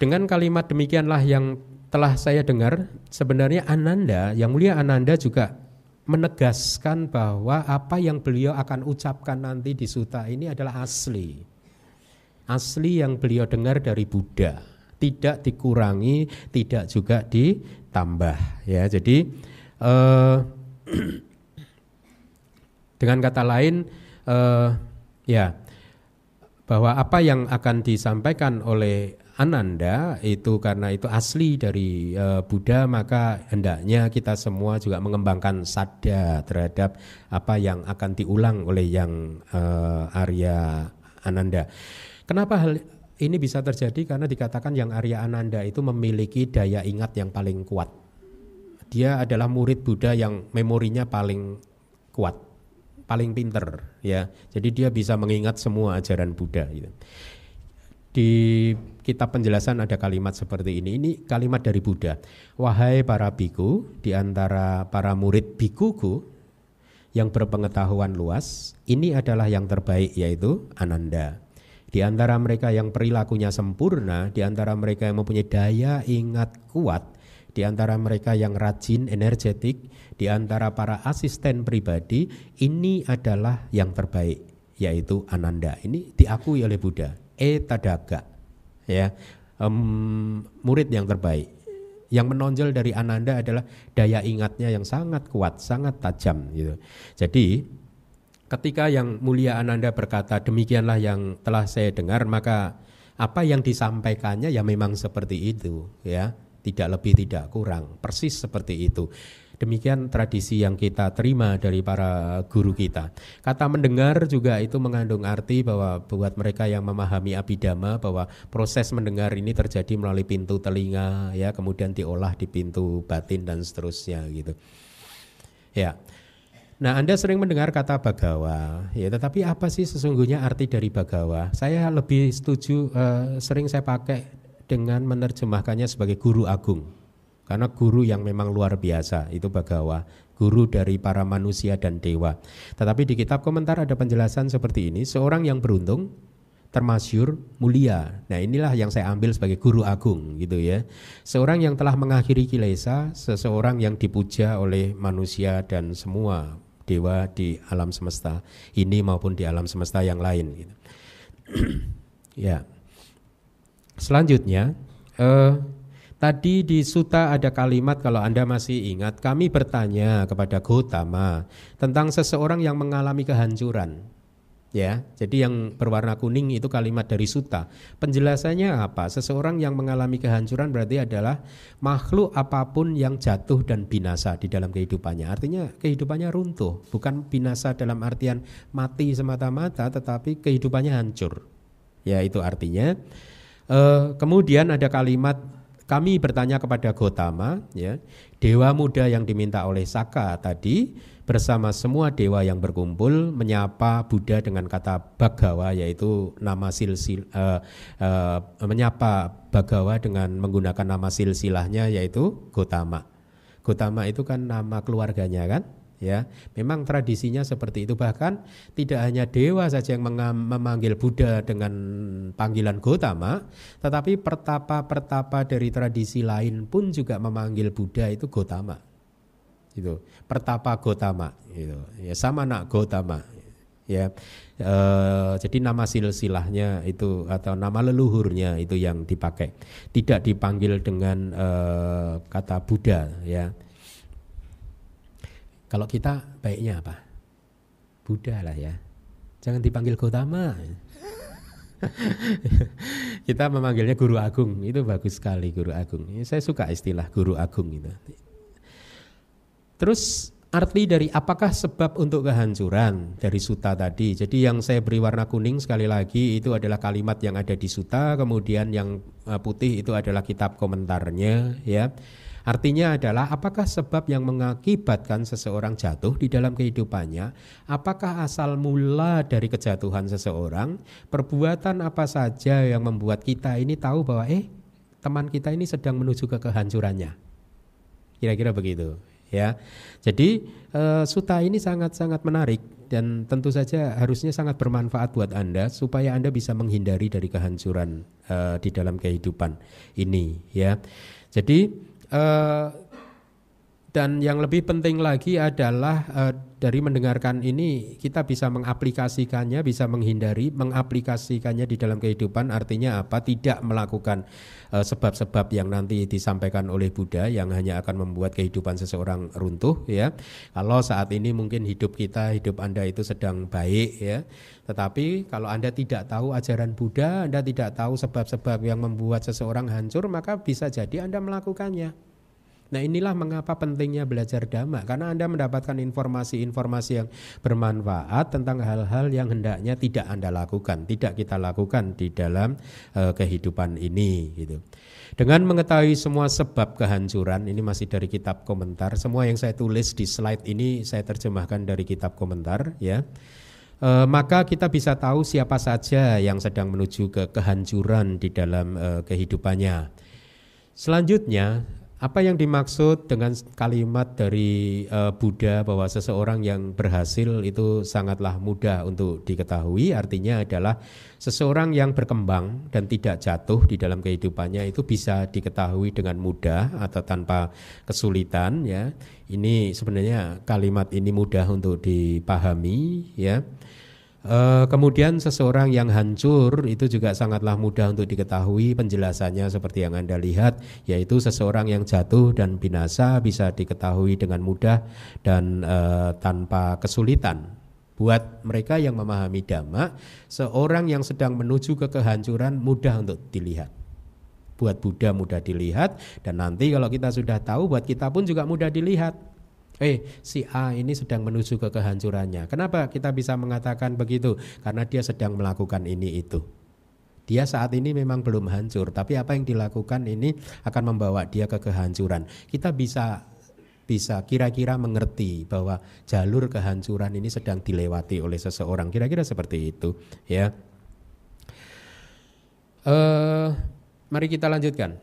dengan kalimat demikianlah yang telah saya dengar sebenarnya Ananda yang mulia Ananda juga menegaskan bahwa apa yang beliau akan ucapkan nanti di suta ini adalah asli. Asli yang beliau dengar dari Buddha, tidak dikurangi, tidak juga ditambah ya. Jadi eh, dengan kata lain eh, ya bahwa apa yang akan disampaikan oleh Ananda itu karena itu asli dari uh, Buddha maka hendaknya kita semua juga mengembangkan sadar terhadap apa yang akan diulang oleh yang uh, Arya Ananda. Kenapa hal ini bisa terjadi karena dikatakan yang Arya Ananda itu memiliki daya ingat yang paling kuat. Dia adalah murid Buddha yang memorinya paling kuat, paling pinter ya. Jadi dia bisa mengingat semua ajaran Buddha gitu di kitab penjelasan ada kalimat seperti ini. Ini kalimat dari Buddha. Wahai para biku, di antara para murid bikuku yang berpengetahuan luas, ini adalah yang terbaik yaitu Ananda. Di antara mereka yang perilakunya sempurna, di antara mereka yang mempunyai daya ingat kuat, di antara mereka yang rajin, energetik, di antara para asisten pribadi, ini adalah yang terbaik, yaitu Ananda. Ini diakui oleh Buddha etadaga ya um, murid yang terbaik yang menonjol dari Ananda adalah daya ingatnya yang sangat kuat, sangat tajam gitu. Jadi ketika yang mulia Ananda berkata demikianlah yang telah saya dengar maka apa yang disampaikannya ya memang seperti itu ya, tidak lebih tidak kurang, persis seperti itu. Demikian tradisi yang kita terima dari para guru kita. Kata mendengar juga itu mengandung arti bahwa buat mereka yang memahami abidama bahwa proses mendengar ini terjadi melalui pintu telinga ya, kemudian diolah di pintu batin dan seterusnya gitu. Ya. Nah, Anda sering mendengar kata bagawa, ya, tetapi apa sih sesungguhnya arti dari bagawa? Saya lebih setuju uh, sering saya pakai dengan menerjemahkannya sebagai guru agung. Karena guru yang memang luar biasa itu Bagawa, guru dari para manusia dan dewa. Tetapi di kitab komentar ada penjelasan seperti ini, seorang yang beruntung termasyur mulia. Nah, inilah yang saya ambil sebagai guru agung gitu ya. Seorang yang telah mengakhiri kilesa, seseorang yang dipuja oleh manusia dan semua dewa di alam semesta ini maupun di alam semesta yang lain gitu. ya. Selanjutnya eh, Tadi di Suta ada kalimat kalau Anda masih ingat, kami bertanya kepada Gotama tentang seseorang yang mengalami kehancuran. Ya, jadi yang berwarna kuning itu kalimat dari Suta. Penjelasannya apa? Seseorang yang mengalami kehancuran berarti adalah makhluk apa pun yang jatuh dan binasa di dalam kehidupannya. Artinya kehidupannya runtuh, bukan binasa dalam artian mati semata-mata, tetapi kehidupannya hancur. Ya, itu artinya. Uh, kemudian ada kalimat kami bertanya kepada Gotama, ya, dewa muda yang diminta oleh Saka tadi bersama semua dewa yang berkumpul menyapa Buddha dengan kata Bagawa yaitu nama silsil uh, uh, menyapa Bagawa dengan menggunakan nama silsilahnya yaitu Gotama. Gotama itu kan nama keluarganya kan? Ya memang tradisinya seperti itu. Bahkan tidak hanya dewa saja yang memanggil Buddha dengan panggilan Gotama tetapi pertapa-pertapa dari tradisi lain pun juga memanggil Buddha itu Gotama itu pertapa Gotama itu ya sama nak Gotama ya. E, jadi nama silsilahnya itu atau nama leluhurnya itu yang dipakai. Tidak dipanggil dengan e, kata Buddha ya kalau kita baiknya apa? Buddha lah ya. Jangan dipanggil Gotama. kita memanggilnya guru agung itu bagus sekali guru agung saya suka istilah guru agung itu terus arti dari apakah sebab untuk kehancuran dari suta tadi jadi yang saya beri warna kuning sekali lagi itu adalah kalimat yang ada di suta kemudian yang eh, putih itu adalah kitab komentarnya ya Artinya adalah apakah sebab yang mengakibatkan seseorang jatuh di dalam kehidupannya? Apakah asal mula dari kejatuhan seseorang? Perbuatan apa saja yang membuat kita ini tahu bahwa eh teman kita ini sedang menuju ke kehancurannya? Kira-kira begitu ya. Jadi e, suta ini sangat-sangat menarik dan tentu saja harusnya sangat bermanfaat buat Anda supaya Anda bisa menghindari dari kehancuran e, di dalam kehidupan ini ya. Jadi uh, dan yang lebih penting lagi adalah uh, dari mendengarkan ini kita bisa mengaplikasikannya, bisa menghindari mengaplikasikannya di dalam kehidupan. Artinya apa? Tidak melakukan eh, sebab-sebab uh, yang nanti disampaikan oleh Buddha yang hanya akan membuat kehidupan seseorang runtuh ya. Kalau saat ini mungkin hidup kita, hidup Anda itu sedang baik ya. Tetapi kalau Anda tidak tahu ajaran Buddha, Anda tidak tahu sebab-sebab yang membuat seseorang hancur, maka bisa jadi Anda melakukannya. Nah inilah mengapa pentingnya belajar dhamma karena Anda mendapatkan informasi-informasi yang bermanfaat tentang hal-hal yang hendaknya tidak Anda lakukan, tidak kita lakukan di dalam uh, kehidupan ini gitu. Dengan mengetahui semua sebab kehancuran, ini masih dari kitab komentar. Semua yang saya tulis di slide ini saya terjemahkan dari kitab komentar ya. E, maka kita bisa tahu siapa saja yang sedang menuju ke kehancuran di dalam e, kehidupannya. Selanjutnya, apa yang dimaksud dengan kalimat dari uh, Buddha bahwa seseorang yang berhasil itu sangatlah mudah untuk diketahui? Artinya adalah seseorang yang berkembang dan tidak jatuh di dalam kehidupannya itu bisa diketahui dengan mudah atau tanpa kesulitan ya. Ini sebenarnya kalimat ini mudah untuk dipahami ya. Uh, kemudian seseorang yang hancur itu juga sangatlah mudah untuk diketahui penjelasannya seperti yang Anda lihat yaitu seseorang yang jatuh dan binasa bisa diketahui dengan mudah dan uh, tanpa kesulitan. Buat mereka yang memahami dhamma, seorang yang sedang menuju ke kehancuran mudah untuk dilihat. Buat Buddha mudah dilihat dan nanti kalau kita sudah tahu buat kita pun juga mudah dilihat eh si A ini sedang menuju ke kehancurannya. Kenapa kita bisa mengatakan begitu? Karena dia sedang melakukan ini itu. Dia saat ini memang belum hancur, tapi apa yang dilakukan ini akan membawa dia ke kehancuran. Kita bisa bisa kira-kira mengerti bahwa jalur kehancuran ini sedang dilewati oleh seseorang. Kira-kira seperti itu, ya. Uh, mari kita lanjutkan.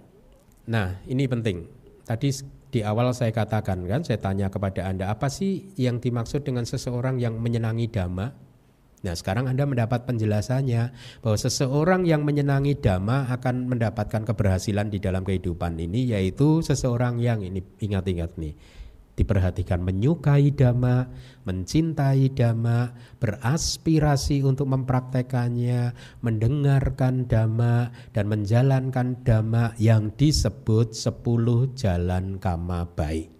Nah, ini penting. Tadi di awal saya katakan kan, saya tanya kepada Anda, apa sih yang dimaksud dengan seseorang yang menyenangi dhamma? Nah sekarang Anda mendapat penjelasannya bahwa seseorang yang menyenangi dhamma akan mendapatkan keberhasilan di dalam kehidupan ini yaitu seseorang yang ini ingat-ingat nih diperhatikan menyukai dhamma, mencintai dhamma, beraspirasi untuk mempraktekannya, mendengarkan dhamma dan menjalankan dhamma yang disebut sepuluh jalan kama baik.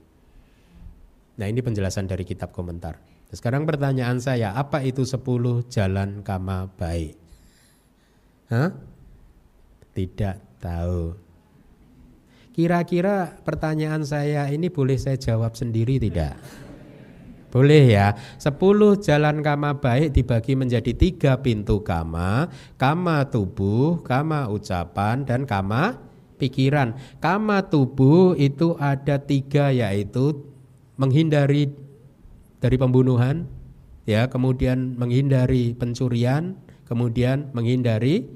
Nah ini penjelasan dari kitab komentar. Sekarang pertanyaan saya, apa itu sepuluh jalan kama baik? Hah? Tidak tahu. Kira-kira pertanyaan saya ini boleh saya jawab sendiri tidak? Boleh ya. Sepuluh jalan kama baik dibagi menjadi tiga pintu kama. Kama tubuh, kama ucapan, dan kama pikiran. Kama tubuh itu ada tiga yaitu menghindari dari pembunuhan, ya, kemudian menghindari pencurian, kemudian menghindari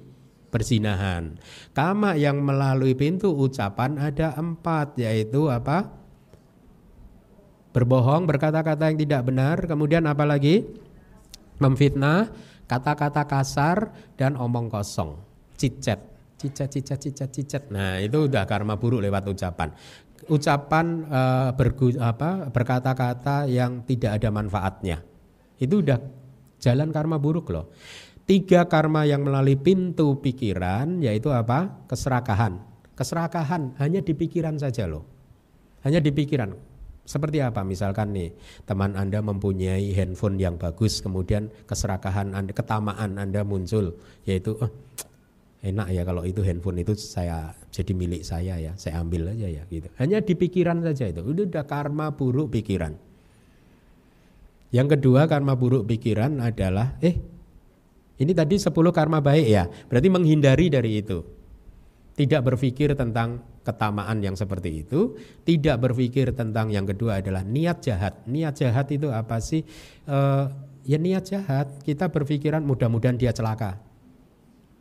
persinahan. Kama yang melalui pintu ucapan ada empat yaitu apa? Berbohong, berkata-kata yang tidak benar, kemudian apa lagi? Memfitnah, kata-kata kasar dan omong kosong. Cicet, cicet, cicet, cicet, cicet. Nah itu udah karma buruk lewat ucapan. Ucapan uh, bergu, apa, berkata-kata yang tidak ada manfaatnya. Itu udah jalan karma buruk loh. Tiga karma yang melalui pintu pikiran yaitu apa? Keserakahan. Keserakahan hanya di pikiran saja loh. Hanya di pikiran. Seperti apa? Misalkan nih, teman Anda mempunyai handphone yang bagus, kemudian keserakahan Anda, ketamaan Anda muncul, yaitu oh, enak ya kalau itu handphone itu saya jadi milik saya ya, saya ambil aja ya gitu. Hanya di pikiran saja itu. Itu udah karma buruk pikiran. Yang kedua karma buruk pikiran adalah eh ini tadi 10 karma baik ya. Berarti menghindari dari itu. Tidak berpikir tentang ketamaan yang seperti itu, tidak berpikir tentang yang kedua adalah niat jahat. Niat jahat itu apa sih? E, ya niat jahat. Kita berpikiran mudah-mudahan dia celaka.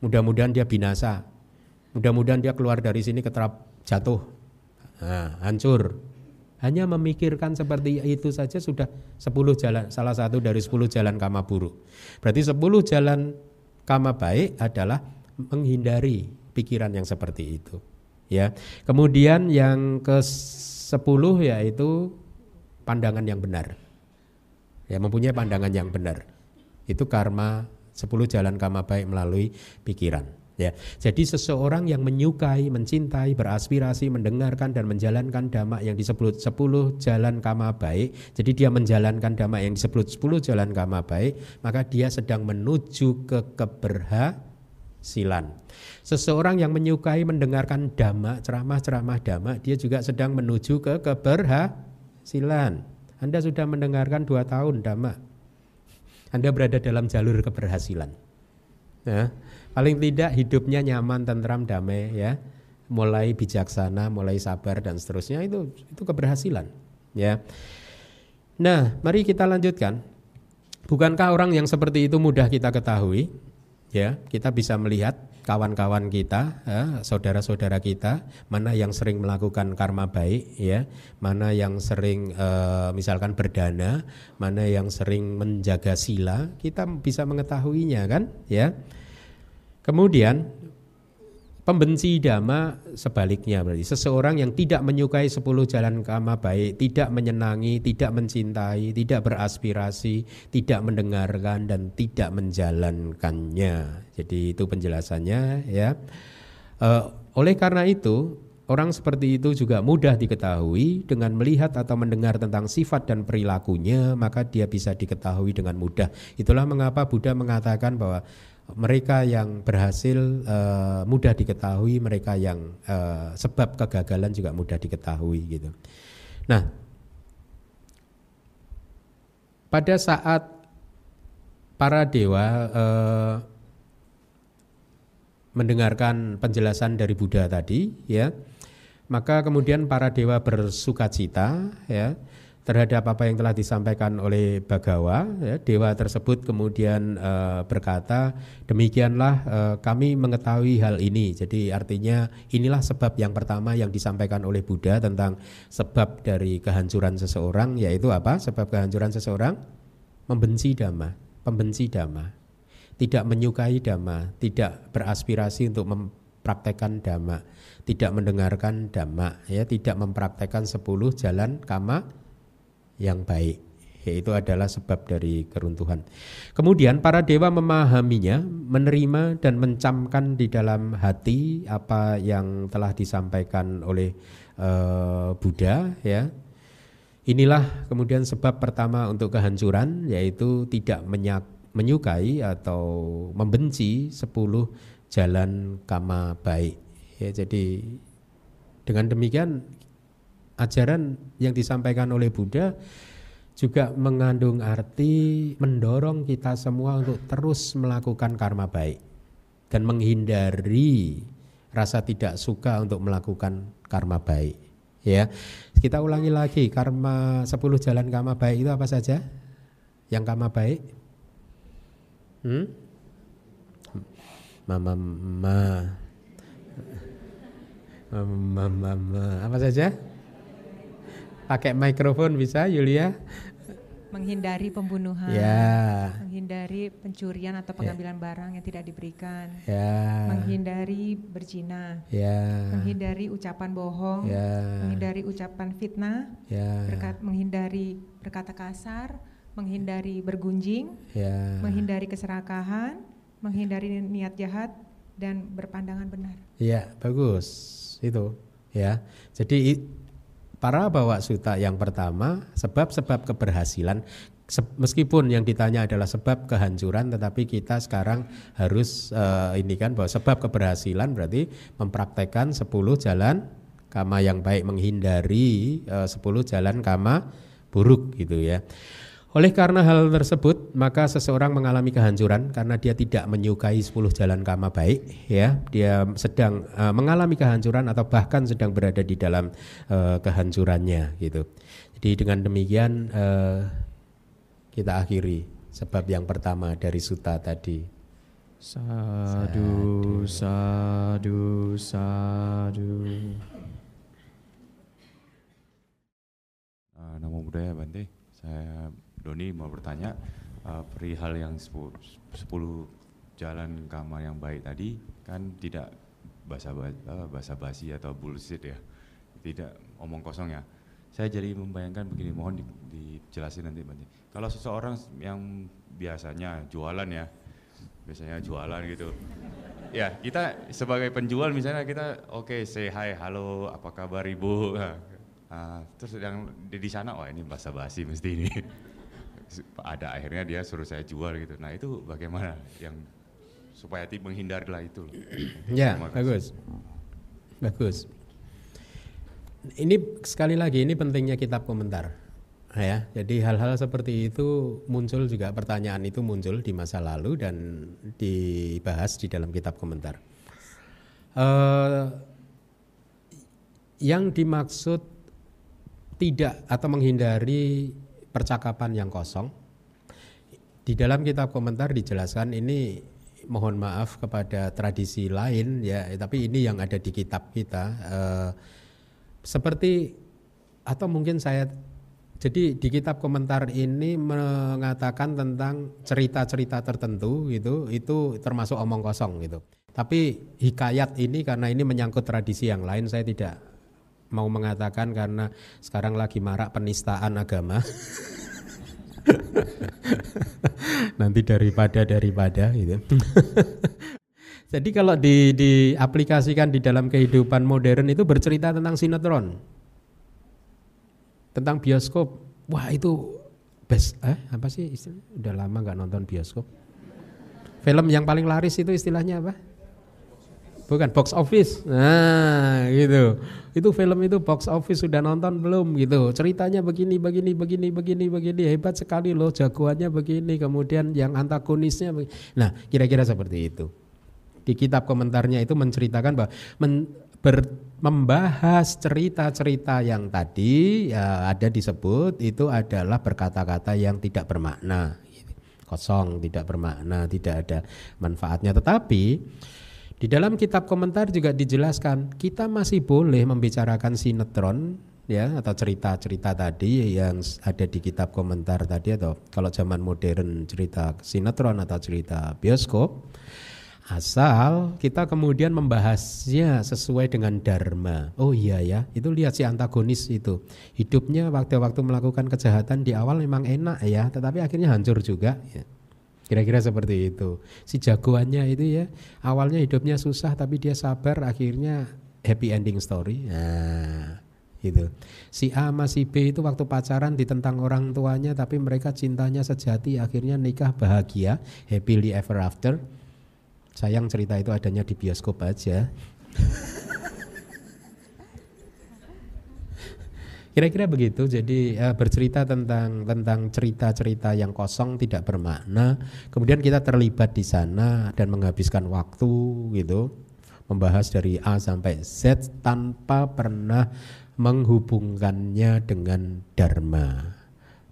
Mudah-mudahan dia binasa. Mudah-mudahan dia keluar dari sini keterap jatuh. Nah, hancur. Hanya memikirkan seperti itu saja sudah 10 jalan, salah satu dari 10 jalan kama buruk. Berarti 10 jalan kama baik adalah menghindari pikiran yang seperti itu. Ya. Kemudian yang ke sepuluh yaitu pandangan yang benar. Ya, mempunyai pandangan yang benar. Itu karma sepuluh jalan karma baik melalui pikiran. Ya, jadi seseorang yang menyukai, mencintai, beraspirasi, mendengarkan dan menjalankan dhamma yang disebut sepuluh jalan kama baik, jadi dia menjalankan dhamma yang disebut sepuluh jalan kama baik, maka dia sedang menuju ke keberhasilan. Seseorang yang menyukai mendengarkan dhamma, ceramah-ceramah dhamma, dia juga sedang menuju ke keberhasilan. Anda sudah mendengarkan dua tahun dhamma, Anda berada dalam jalur keberhasilan. Ya. Paling tidak hidupnya nyaman, tentram, damai ya. Mulai bijaksana, mulai sabar dan seterusnya itu itu keberhasilan ya. Nah, mari kita lanjutkan. Bukankah orang yang seperti itu mudah kita ketahui? Ya, kita bisa melihat kawan-kawan kita, ya, saudara-saudara kita, mana yang sering melakukan karma baik, ya, mana yang sering uh, misalkan berdana, mana yang sering menjaga sila, kita bisa mengetahuinya kan, ya. Kemudian pembenci dhamma sebaliknya berarti seseorang yang tidak menyukai sepuluh jalan kama baik, tidak menyenangi, tidak mencintai, tidak beraspirasi, tidak mendengarkan dan tidak menjalankannya. Jadi itu penjelasannya ya. Uh, oleh karena itu Orang seperti itu juga mudah diketahui dengan melihat atau mendengar tentang sifat dan perilakunya, maka dia bisa diketahui dengan mudah. Itulah mengapa Buddha mengatakan bahwa mereka yang berhasil uh, mudah diketahui, mereka yang uh, sebab kegagalan juga mudah diketahui gitu. Nah, pada saat para dewa uh, mendengarkan penjelasan dari Buddha tadi, ya, maka kemudian para dewa bersukacita, ya, terhadap apa yang telah disampaikan oleh Bagawa. Ya, dewa tersebut kemudian e, berkata, demikianlah e, kami mengetahui hal ini. Jadi artinya inilah sebab yang pertama yang disampaikan oleh Buddha tentang sebab dari kehancuran seseorang, yaitu apa? Sebab kehancuran seseorang membenci dhamma, pembenci dhamma, tidak menyukai dhamma, tidak beraspirasi untuk mempraktekkan dhamma, tidak mendengarkan dhamma, ya, tidak mempraktekkan sepuluh jalan kama yang baik yaitu adalah sebab dari keruntuhan. Kemudian para dewa memahaminya, menerima dan mencamkan di dalam hati apa yang telah disampaikan oleh uh, Buddha ya. Inilah kemudian sebab pertama untuk kehancuran yaitu tidak menyukai atau membenci sepuluh jalan kama baik. Ya, jadi dengan demikian ajaran yang disampaikan oleh Buddha juga mengandung arti mendorong kita semua untuk terus melakukan karma baik dan menghindari rasa tidak suka untuk melakukan karma baik ya. Kita ulangi lagi karma 10 jalan karma baik itu apa saja? Yang karma baik? Hmm? mama mama mama mama apa saja Pakai mikrofon bisa Yulia? Menghindari pembunuhan, ya. menghindari pencurian atau pengambilan ya. barang yang tidak diberikan, ya. menghindari berzina, ya. menghindari ucapan bohong, ya. menghindari ucapan fitnah, ya. berkat, menghindari berkata kasar, menghindari bergunjing, ya. menghindari keserakahan, menghindari niat jahat dan berpandangan benar. Ya, bagus itu ya. Jadi para bawa suta yang pertama sebab-sebab keberhasilan meskipun yang ditanya adalah sebab kehancuran tetapi kita sekarang harus uh, ini kan bahwa sebab keberhasilan berarti mempraktekkan 10 jalan kama yang baik menghindari uh, 10 jalan kama buruk gitu ya. Oleh karena hal tersebut, maka seseorang mengalami kehancuran karena dia tidak menyukai 10 jalan kama baik, ya. Dia sedang uh, mengalami kehancuran atau bahkan sedang berada di dalam uh, kehancurannya gitu. Jadi dengan demikian uh, kita akhiri sebab yang pertama dari suta tadi. Sadu, sadu, sadu. Uh, namo Buddhaya Bante, saya Doni mau bertanya uh, perihal yang 10, 10 jalan kamar yang baik tadi kan tidak basa uh, basa basi atau bullshit ya tidak omong kosong ya saya jadi membayangkan begini, mohon di, dijelasin nanti Bante. Kalau seseorang yang biasanya jualan ya, biasanya jualan gitu. Ya kita sebagai penjual misalnya kita oke okay, say hi, halo, apa kabar ibu. Nah, terus yang di, sana, wah ini basa basi mesti ini. Ada akhirnya dia suruh saya jual gitu. Nah itu bagaimana yang supaya menghindarilah itu. Ya bagus, bagus. Ini sekali lagi ini pentingnya kitab komentar ya jadi hal-hal seperti itu muncul juga pertanyaan itu muncul di masa lalu dan dibahas di dalam kitab komentar uh, yang dimaksud tidak atau menghindari percakapan yang kosong di dalam kitab komentar dijelaskan ini mohon maaf kepada tradisi lain ya tapi ini yang ada di kitab kita uh, seperti atau mungkin saya jadi di kitab komentar ini mengatakan tentang cerita-cerita tertentu gitu, itu termasuk omong kosong gitu. Tapi hikayat ini karena ini menyangkut tradisi yang lain, saya tidak mau mengatakan karena sekarang lagi marak penistaan agama. Nanti daripada daripada gitu. Jadi kalau di, diaplikasikan di dalam kehidupan modern itu bercerita tentang sinetron tentang bioskop. Wah itu best eh apa sih? Udah lama nggak nonton bioskop. Film yang paling laris itu istilahnya apa? Bukan box office. Nah, gitu. Itu film itu box office sudah nonton belum gitu. Ceritanya begini begini begini begini begini hebat sekali loh jagoannya begini. Kemudian yang antagonisnya begini. Nah, kira-kira seperti itu. Di kitab komentarnya itu menceritakan bahwa men, ber, membahas cerita-cerita yang tadi ya ada disebut itu adalah berkata-kata yang tidak bermakna kosong tidak bermakna tidak ada manfaatnya tetapi di dalam kitab komentar juga dijelaskan kita masih boleh membicarakan sinetron ya atau cerita-cerita tadi yang ada di kitab komentar tadi atau kalau zaman modern cerita sinetron atau cerita bioskop Asal kita kemudian membahasnya sesuai dengan dharma. Oh iya ya, itu lihat si antagonis itu. Hidupnya waktu-waktu melakukan kejahatan di awal memang enak ya, tetapi akhirnya hancur juga. Ya. Kira-kira seperti itu. Si jagoannya itu ya, awalnya hidupnya susah tapi dia sabar, akhirnya happy ending story. Nah, itu. Si A sama si B itu waktu pacaran ditentang orang tuanya tapi mereka cintanya sejati akhirnya nikah bahagia, happily ever after Sayang cerita itu adanya di bioskop aja. Kira-kira begitu. Jadi uh, bercerita tentang tentang cerita-cerita yang kosong tidak bermakna. Kemudian kita terlibat di sana dan menghabiskan waktu gitu, membahas dari A sampai Z tanpa pernah menghubungkannya dengan dharma.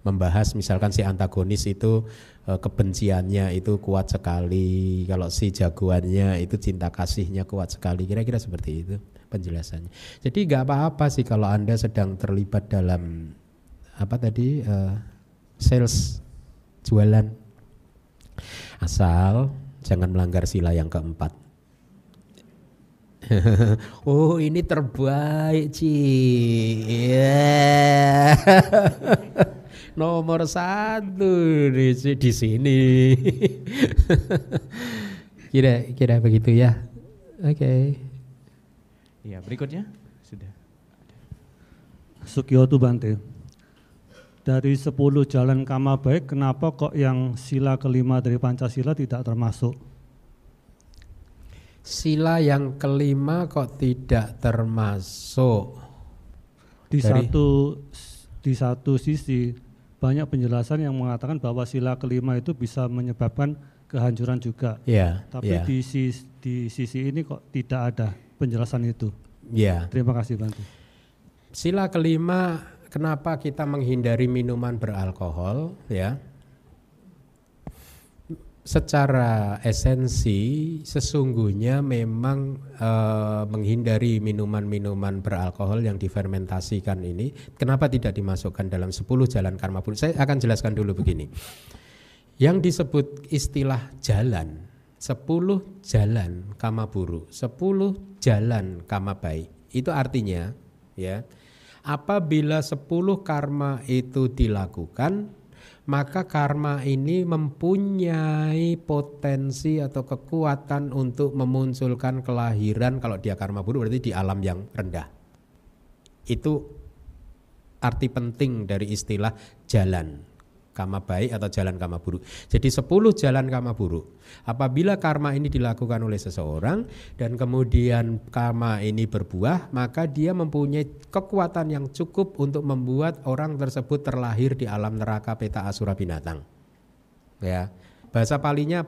Membahas misalkan si antagonis itu Eh, kebenciannya itu kuat sekali, kalau si jagoannya itu cinta kasihnya kuat sekali, kira-kira seperti itu penjelasannya. Jadi nggak apa-apa sih kalau anda sedang terlibat dalam apa tadi uh, sales jualan, asal jangan melanggar sila yang keempat. oh ini terbaik Ci. Yeah nomor satu di, di sini. kira kira begitu ya. Oke. Okay. Ya berikutnya sudah. Sukyoto Bante. Dari 10 jalan kama baik, kenapa kok yang sila kelima dari Pancasila tidak termasuk? Sila yang kelima kok tidak termasuk? Di dari... satu di satu sisi banyak penjelasan yang mengatakan bahwa sila kelima itu bisa menyebabkan kehancuran juga. Yeah, Tapi yeah. di sisi, di sisi ini kok tidak ada penjelasan itu. Yeah. Terima kasih Bantu. Sila kelima kenapa kita menghindari minuman beralkohol ya? secara esensi sesungguhnya memang e, menghindari minuman-minuman beralkohol yang difermentasikan ini kenapa tidak dimasukkan dalam 10 jalan karma buruk saya akan jelaskan dulu begini yang disebut istilah jalan 10 jalan kama buruk. 10 jalan kama baik. Itu artinya ya apabila 10 karma itu dilakukan, maka karma ini mempunyai potensi atau kekuatan untuk memunculkan kelahiran kalau dia karma buruk berarti di alam yang rendah. Itu arti penting dari istilah jalan kama baik atau jalan kama buruk. Jadi 10 jalan kama buruk. Apabila karma ini dilakukan oleh seseorang dan kemudian karma ini berbuah, maka dia mempunyai kekuatan yang cukup untuk membuat orang tersebut terlahir di alam neraka peta asura binatang. Ya. Bahasa palinya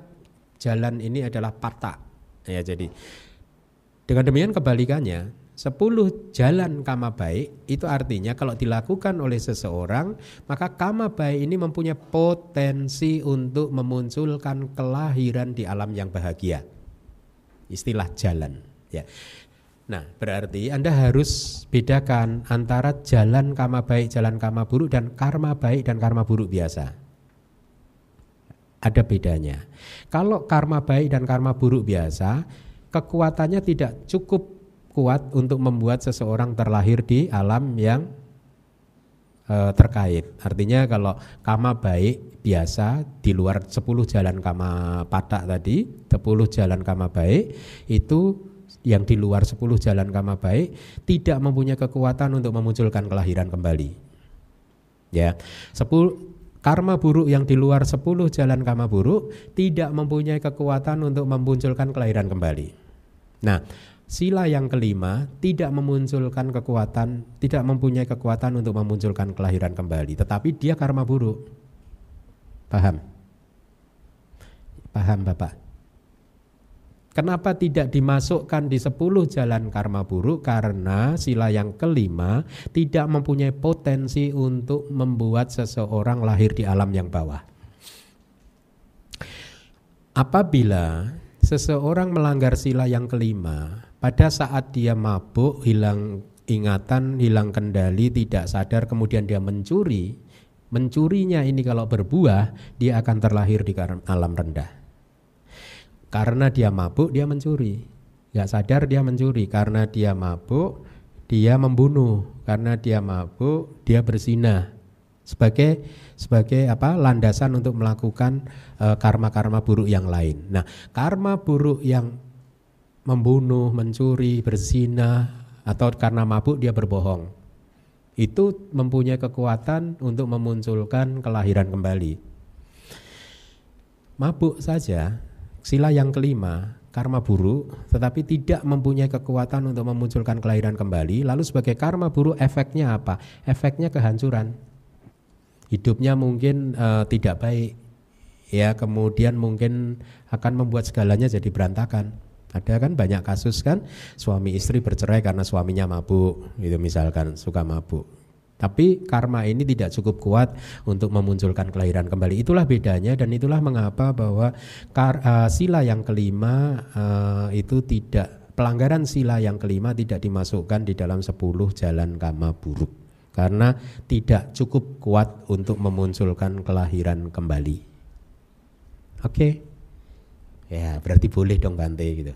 jalan ini adalah pata. Ya, jadi dengan demikian kebalikannya, Sepuluh jalan kama baik itu artinya kalau dilakukan oleh seseorang maka kama baik ini mempunyai potensi untuk memunculkan kelahiran di alam yang bahagia. Istilah jalan ya. Nah, berarti Anda harus bedakan antara jalan kama baik, jalan kama buruk dan karma baik dan karma buruk biasa. Ada bedanya. Kalau karma baik dan karma buruk biasa, kekuatannya tidak cukup kuat untuk membuat seseorang terlahir di alam yang e, terkait. Artinya kalau kama baik biasa di luar 10 jalan kama patak tadi, 10 jalan kama baik itu yang di luar 10 jalan kama baik tidak mempunyai kekuatan untuk memunculkan kelahiran kembali. Ya. 10 karma buruk yang di luar 10 jalan kama buruk tidak mempunyai kekuatan untuk memunculkan kelahiran kembali. Nah, Sila yang kelima tidak memunculkan kekuatan, tidak mempunyai kekuatan untuk memunculkan kelahiran kembali, tetapi dia karma buruk. Paham? Paham Bapak? Kenapa tidak dimasukkan di 10 jalan karma buruk? Karena sila yang kelima tidak mempunyai potensi untuk membuat seseorang lahir di alam yang bawah. Apabila seseorang melanggar sila yang kelima, pada saat dia mabuk, hilang ingatan, hilang kendali, tidak sadar, kemudian dia mencuri, mencurinya ini kalau berbuah, dia akan terlahir di alam rendah. Karena dia mabuk, dia mencuri. Gak sadar dia mencuri. Karena dia mabuk, dia membunuh. Karena dia mabuk, dia berzina. Sebagai sebagai apa landasan untuk melakukan eh, karma-karma uh, buruk yang lain. Nah, karma buruk yang membunuh, mencuri, berzina, atau karena mabuk dia berbohong. Itu mempunyai kekuatan untuk memunculkan kelahiran kembali. Mabuk saja, sila yang kelima, karma buruk, tetapi tidak mempunyai kekuatan untuk memunculkan kelahiran kembali. Lalu sebagai karma buruk efeknya apa? Efeknya kehancuran. Hidupnya mungkin uh, tidak baik, ya kemudian mungkin akan membuat segalanya jadi berantakan. Ada kan banyak kasus kan suami istri bercerai karena suaminya mabuk, itu misalkan suka mabuk. Tapi karma ini tidak cukup kuat untuk memunculkan kelahiran kembali. Itulah bedanya dan itulah mengapa bahwa kar, uh, sila yang kelima uh, itu tidak pelanggaran sila yang kelima tidak dimasukkan di dalam 10 jalan kama buruk karena tidak cukup kuat untuk memunculkan kelahiran kembali. Oke. Okay. Ya, berarti boleh dong Bante gitu.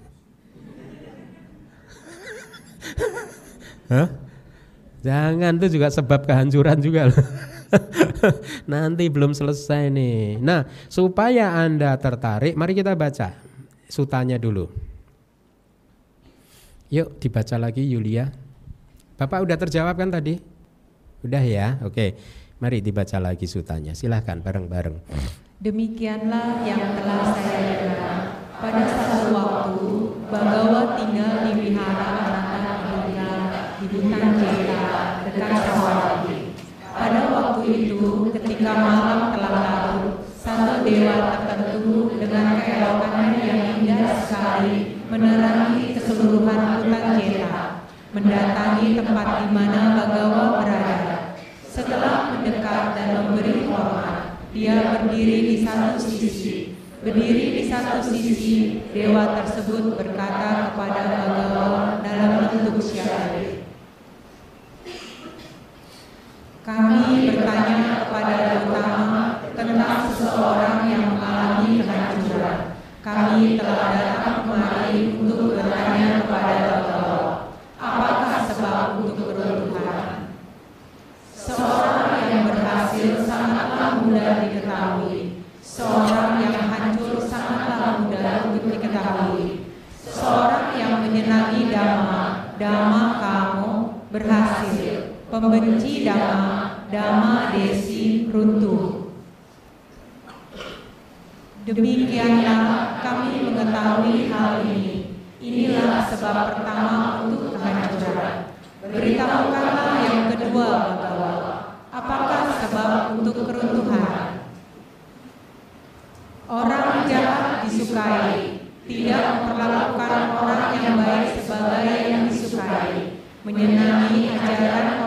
Hah? Jangan itu juga sebab kehancuran juga loh. Nanti belum selesai nih. Nah, supaya Anda tertarik, mari kita baca sutanya dulu. Yuk dibaca lagi Yulia. Bapak udah terjawab kan tadi? Udah ya? Oke. Mari dibaca lagi sutanya. Silahkan bareng-bareng. Demikianlah yang telah saya dengar. Pada satu waktu, Bagawa tinggal di wihara Ananta Buddha di hutan Jeta dekat Sawadi. Pada waktu itu, ketika malam telah larut, satu dewa tertentu dengan keelokannya yang indah sekali menerangi keseluruhan hutan Jeta, mendatangi tempat di mana Bagawa berada. Setelah mendekat dan memberi hormat, dia berdiri di satu sisi. Berdiri di satu sisi, dewa tersebut berkata kepada Bagawa dalam bentuk syahid. Kami bertanya kepada Gautama tentang seseorang yang mengalami kehancuran. Kami telah datang kemari untuk bertanya kepada mudah diketahui, seorang yang hancur sangatlah mudah untuk diketahui. Seorang yang menyenangi dhamma, dhamma kamu berhasil, pembenci dhamma, dhamma desi runtuh. Demikianlah kami mengetahui hal ini. Inilah sebab pertama untuk kehancuran. Beritahukanlah yang kedua Bapak apakah sebab untuk keruntuhan. Orang jahat disukai, tidak memperlakukan orang yang baik sebagai yang disukai, menyenangi ajaran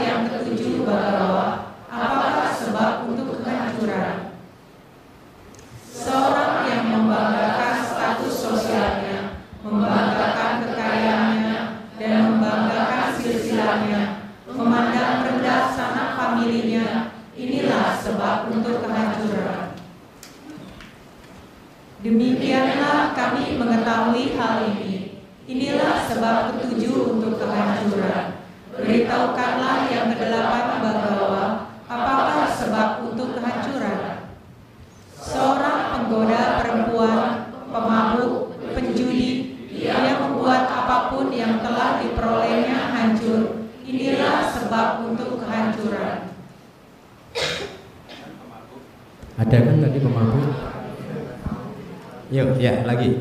Marianta do Iya, lagi.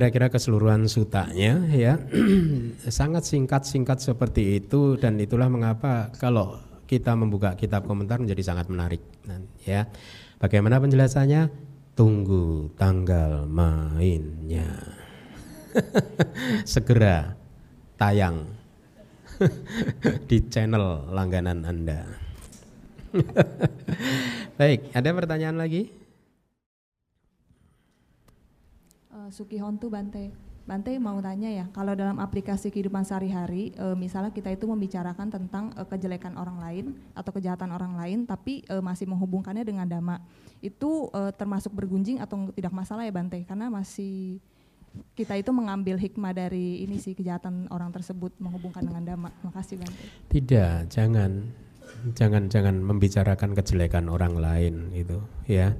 Kira-kira keseluruhan sutanya ya. Sangat singkat-singkat seperti itu dan itulah mengapa kalau kita membuka kitab komentar menjadi sangat menarik ya. Bagaimana penjelasannya? Tunggu tanggal mainnya. Segera tayang di channel langganan Anda. Baik, ada pertanyaan lagi? Suki Hontu Bante. Bante mau tanya ya, kalau dalam aplikasi kehidupan sehari-hari, uh, misalnya kita itu membicarakan tentang uh, kejelekan orang lain atau kejahatan orang lain, tapi uh, masih menghubungkannya dengan dhamma, itu uh, termasuk bergunjing atau tidak masalah ya Bante? Karena masih kita itu mengambil hikmah dari ini sih kejahatan orang tersebut menghubungkan dengan dhamma. Makasih Bante. Tidak, jangan, jangan, jangan membicarakan kejelekan orang lain itu, ya.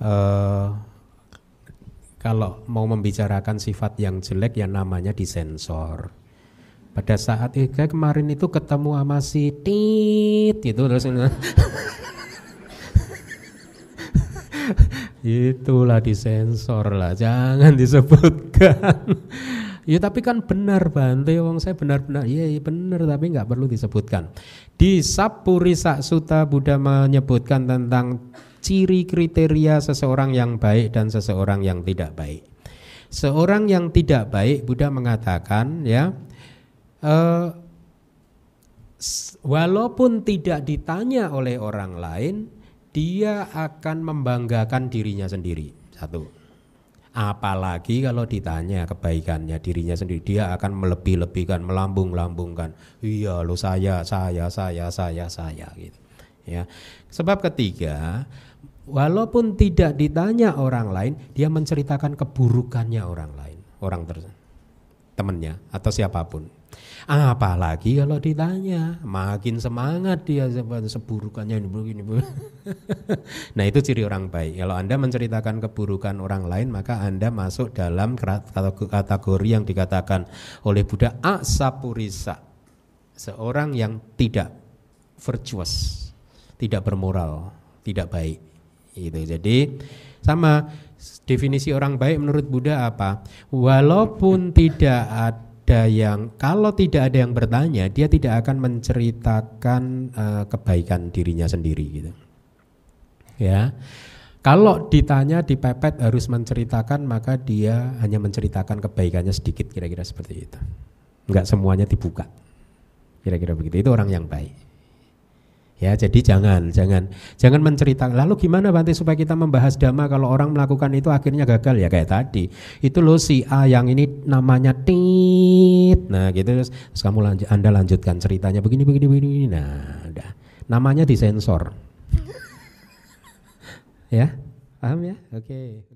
Uh, kalau mau membicarakan sifat yang jelek yang namanya disensor. Pada saat eh, kayak kemarin itu ketemu sama si Tit gitu terus itulah disensor lah, jangan disebutkan. ya tapi kan benar Bante, wong saya benar-benar, iya ya, benar tapi nggak perlu disebutkan. Di Sapurisa Sutta Buddha menyebutkan tentang ciri kriteria seseorang yang baik dan seseorang yang tidak baik. Seorang yang tidak baik, Buddha mengatakan, ya, uh, walaupun tidak ditanya oleh orang lain, dia akan membanggakan dirinya sendiri. Satu. Apalagi kalau ditanya kebaikannya dirinya sendiri, dia akan melebih-lebihkan, melambung-lambungkan. Iya, lo saya, saya, saya, saya, saya gitu. Ya. Sebab ketiga, walaupun tidak ditanya orang lain, dia menceritakan keburukannya orang lain, orang ter temannya atau siapa pun. Apalagi kalau ditanya, makin semangat dia seburukannya ini begini. nah itu ciri orang baik. Kalau anda menceritakan keburukan orang lain, maka anda masuk dalam kategori yang dikatakan oleh Buddha asapurisa, seorang yang tidak virtuous, tidak bermoral, tidak baik gitu. Jadi sama definisi orang baik menurut Buddha apa? Walaupun tidak ada yang kalau tidak ada yang bertanya, dia tidak akan menceritakan uh, kebaikan dirinya sendiri gitu. Ya. Kalau ditanya dipepet harus menceritakan maka dia hanya menceritakan kebaikannya sedikit kira-kira seperti itu. Enggak semuanya dibuka. Kira-kira begitu. Itu orang yang baik. Ya, jadi jangan, jangan, jangan menceritakan. Lalu gimana Bante supaya kita membahas dhamma kalau orang melakukan itu akhirnya gagal ya kayak tadi. Itu loh si A yang ini namanya tit. Nah, gitu terus, terus kamu lanjut, Anda lanjutkan ceritanya begini begini begini. Nah, udah. Namanya disensor. ya, paham ya? Oke. Okay.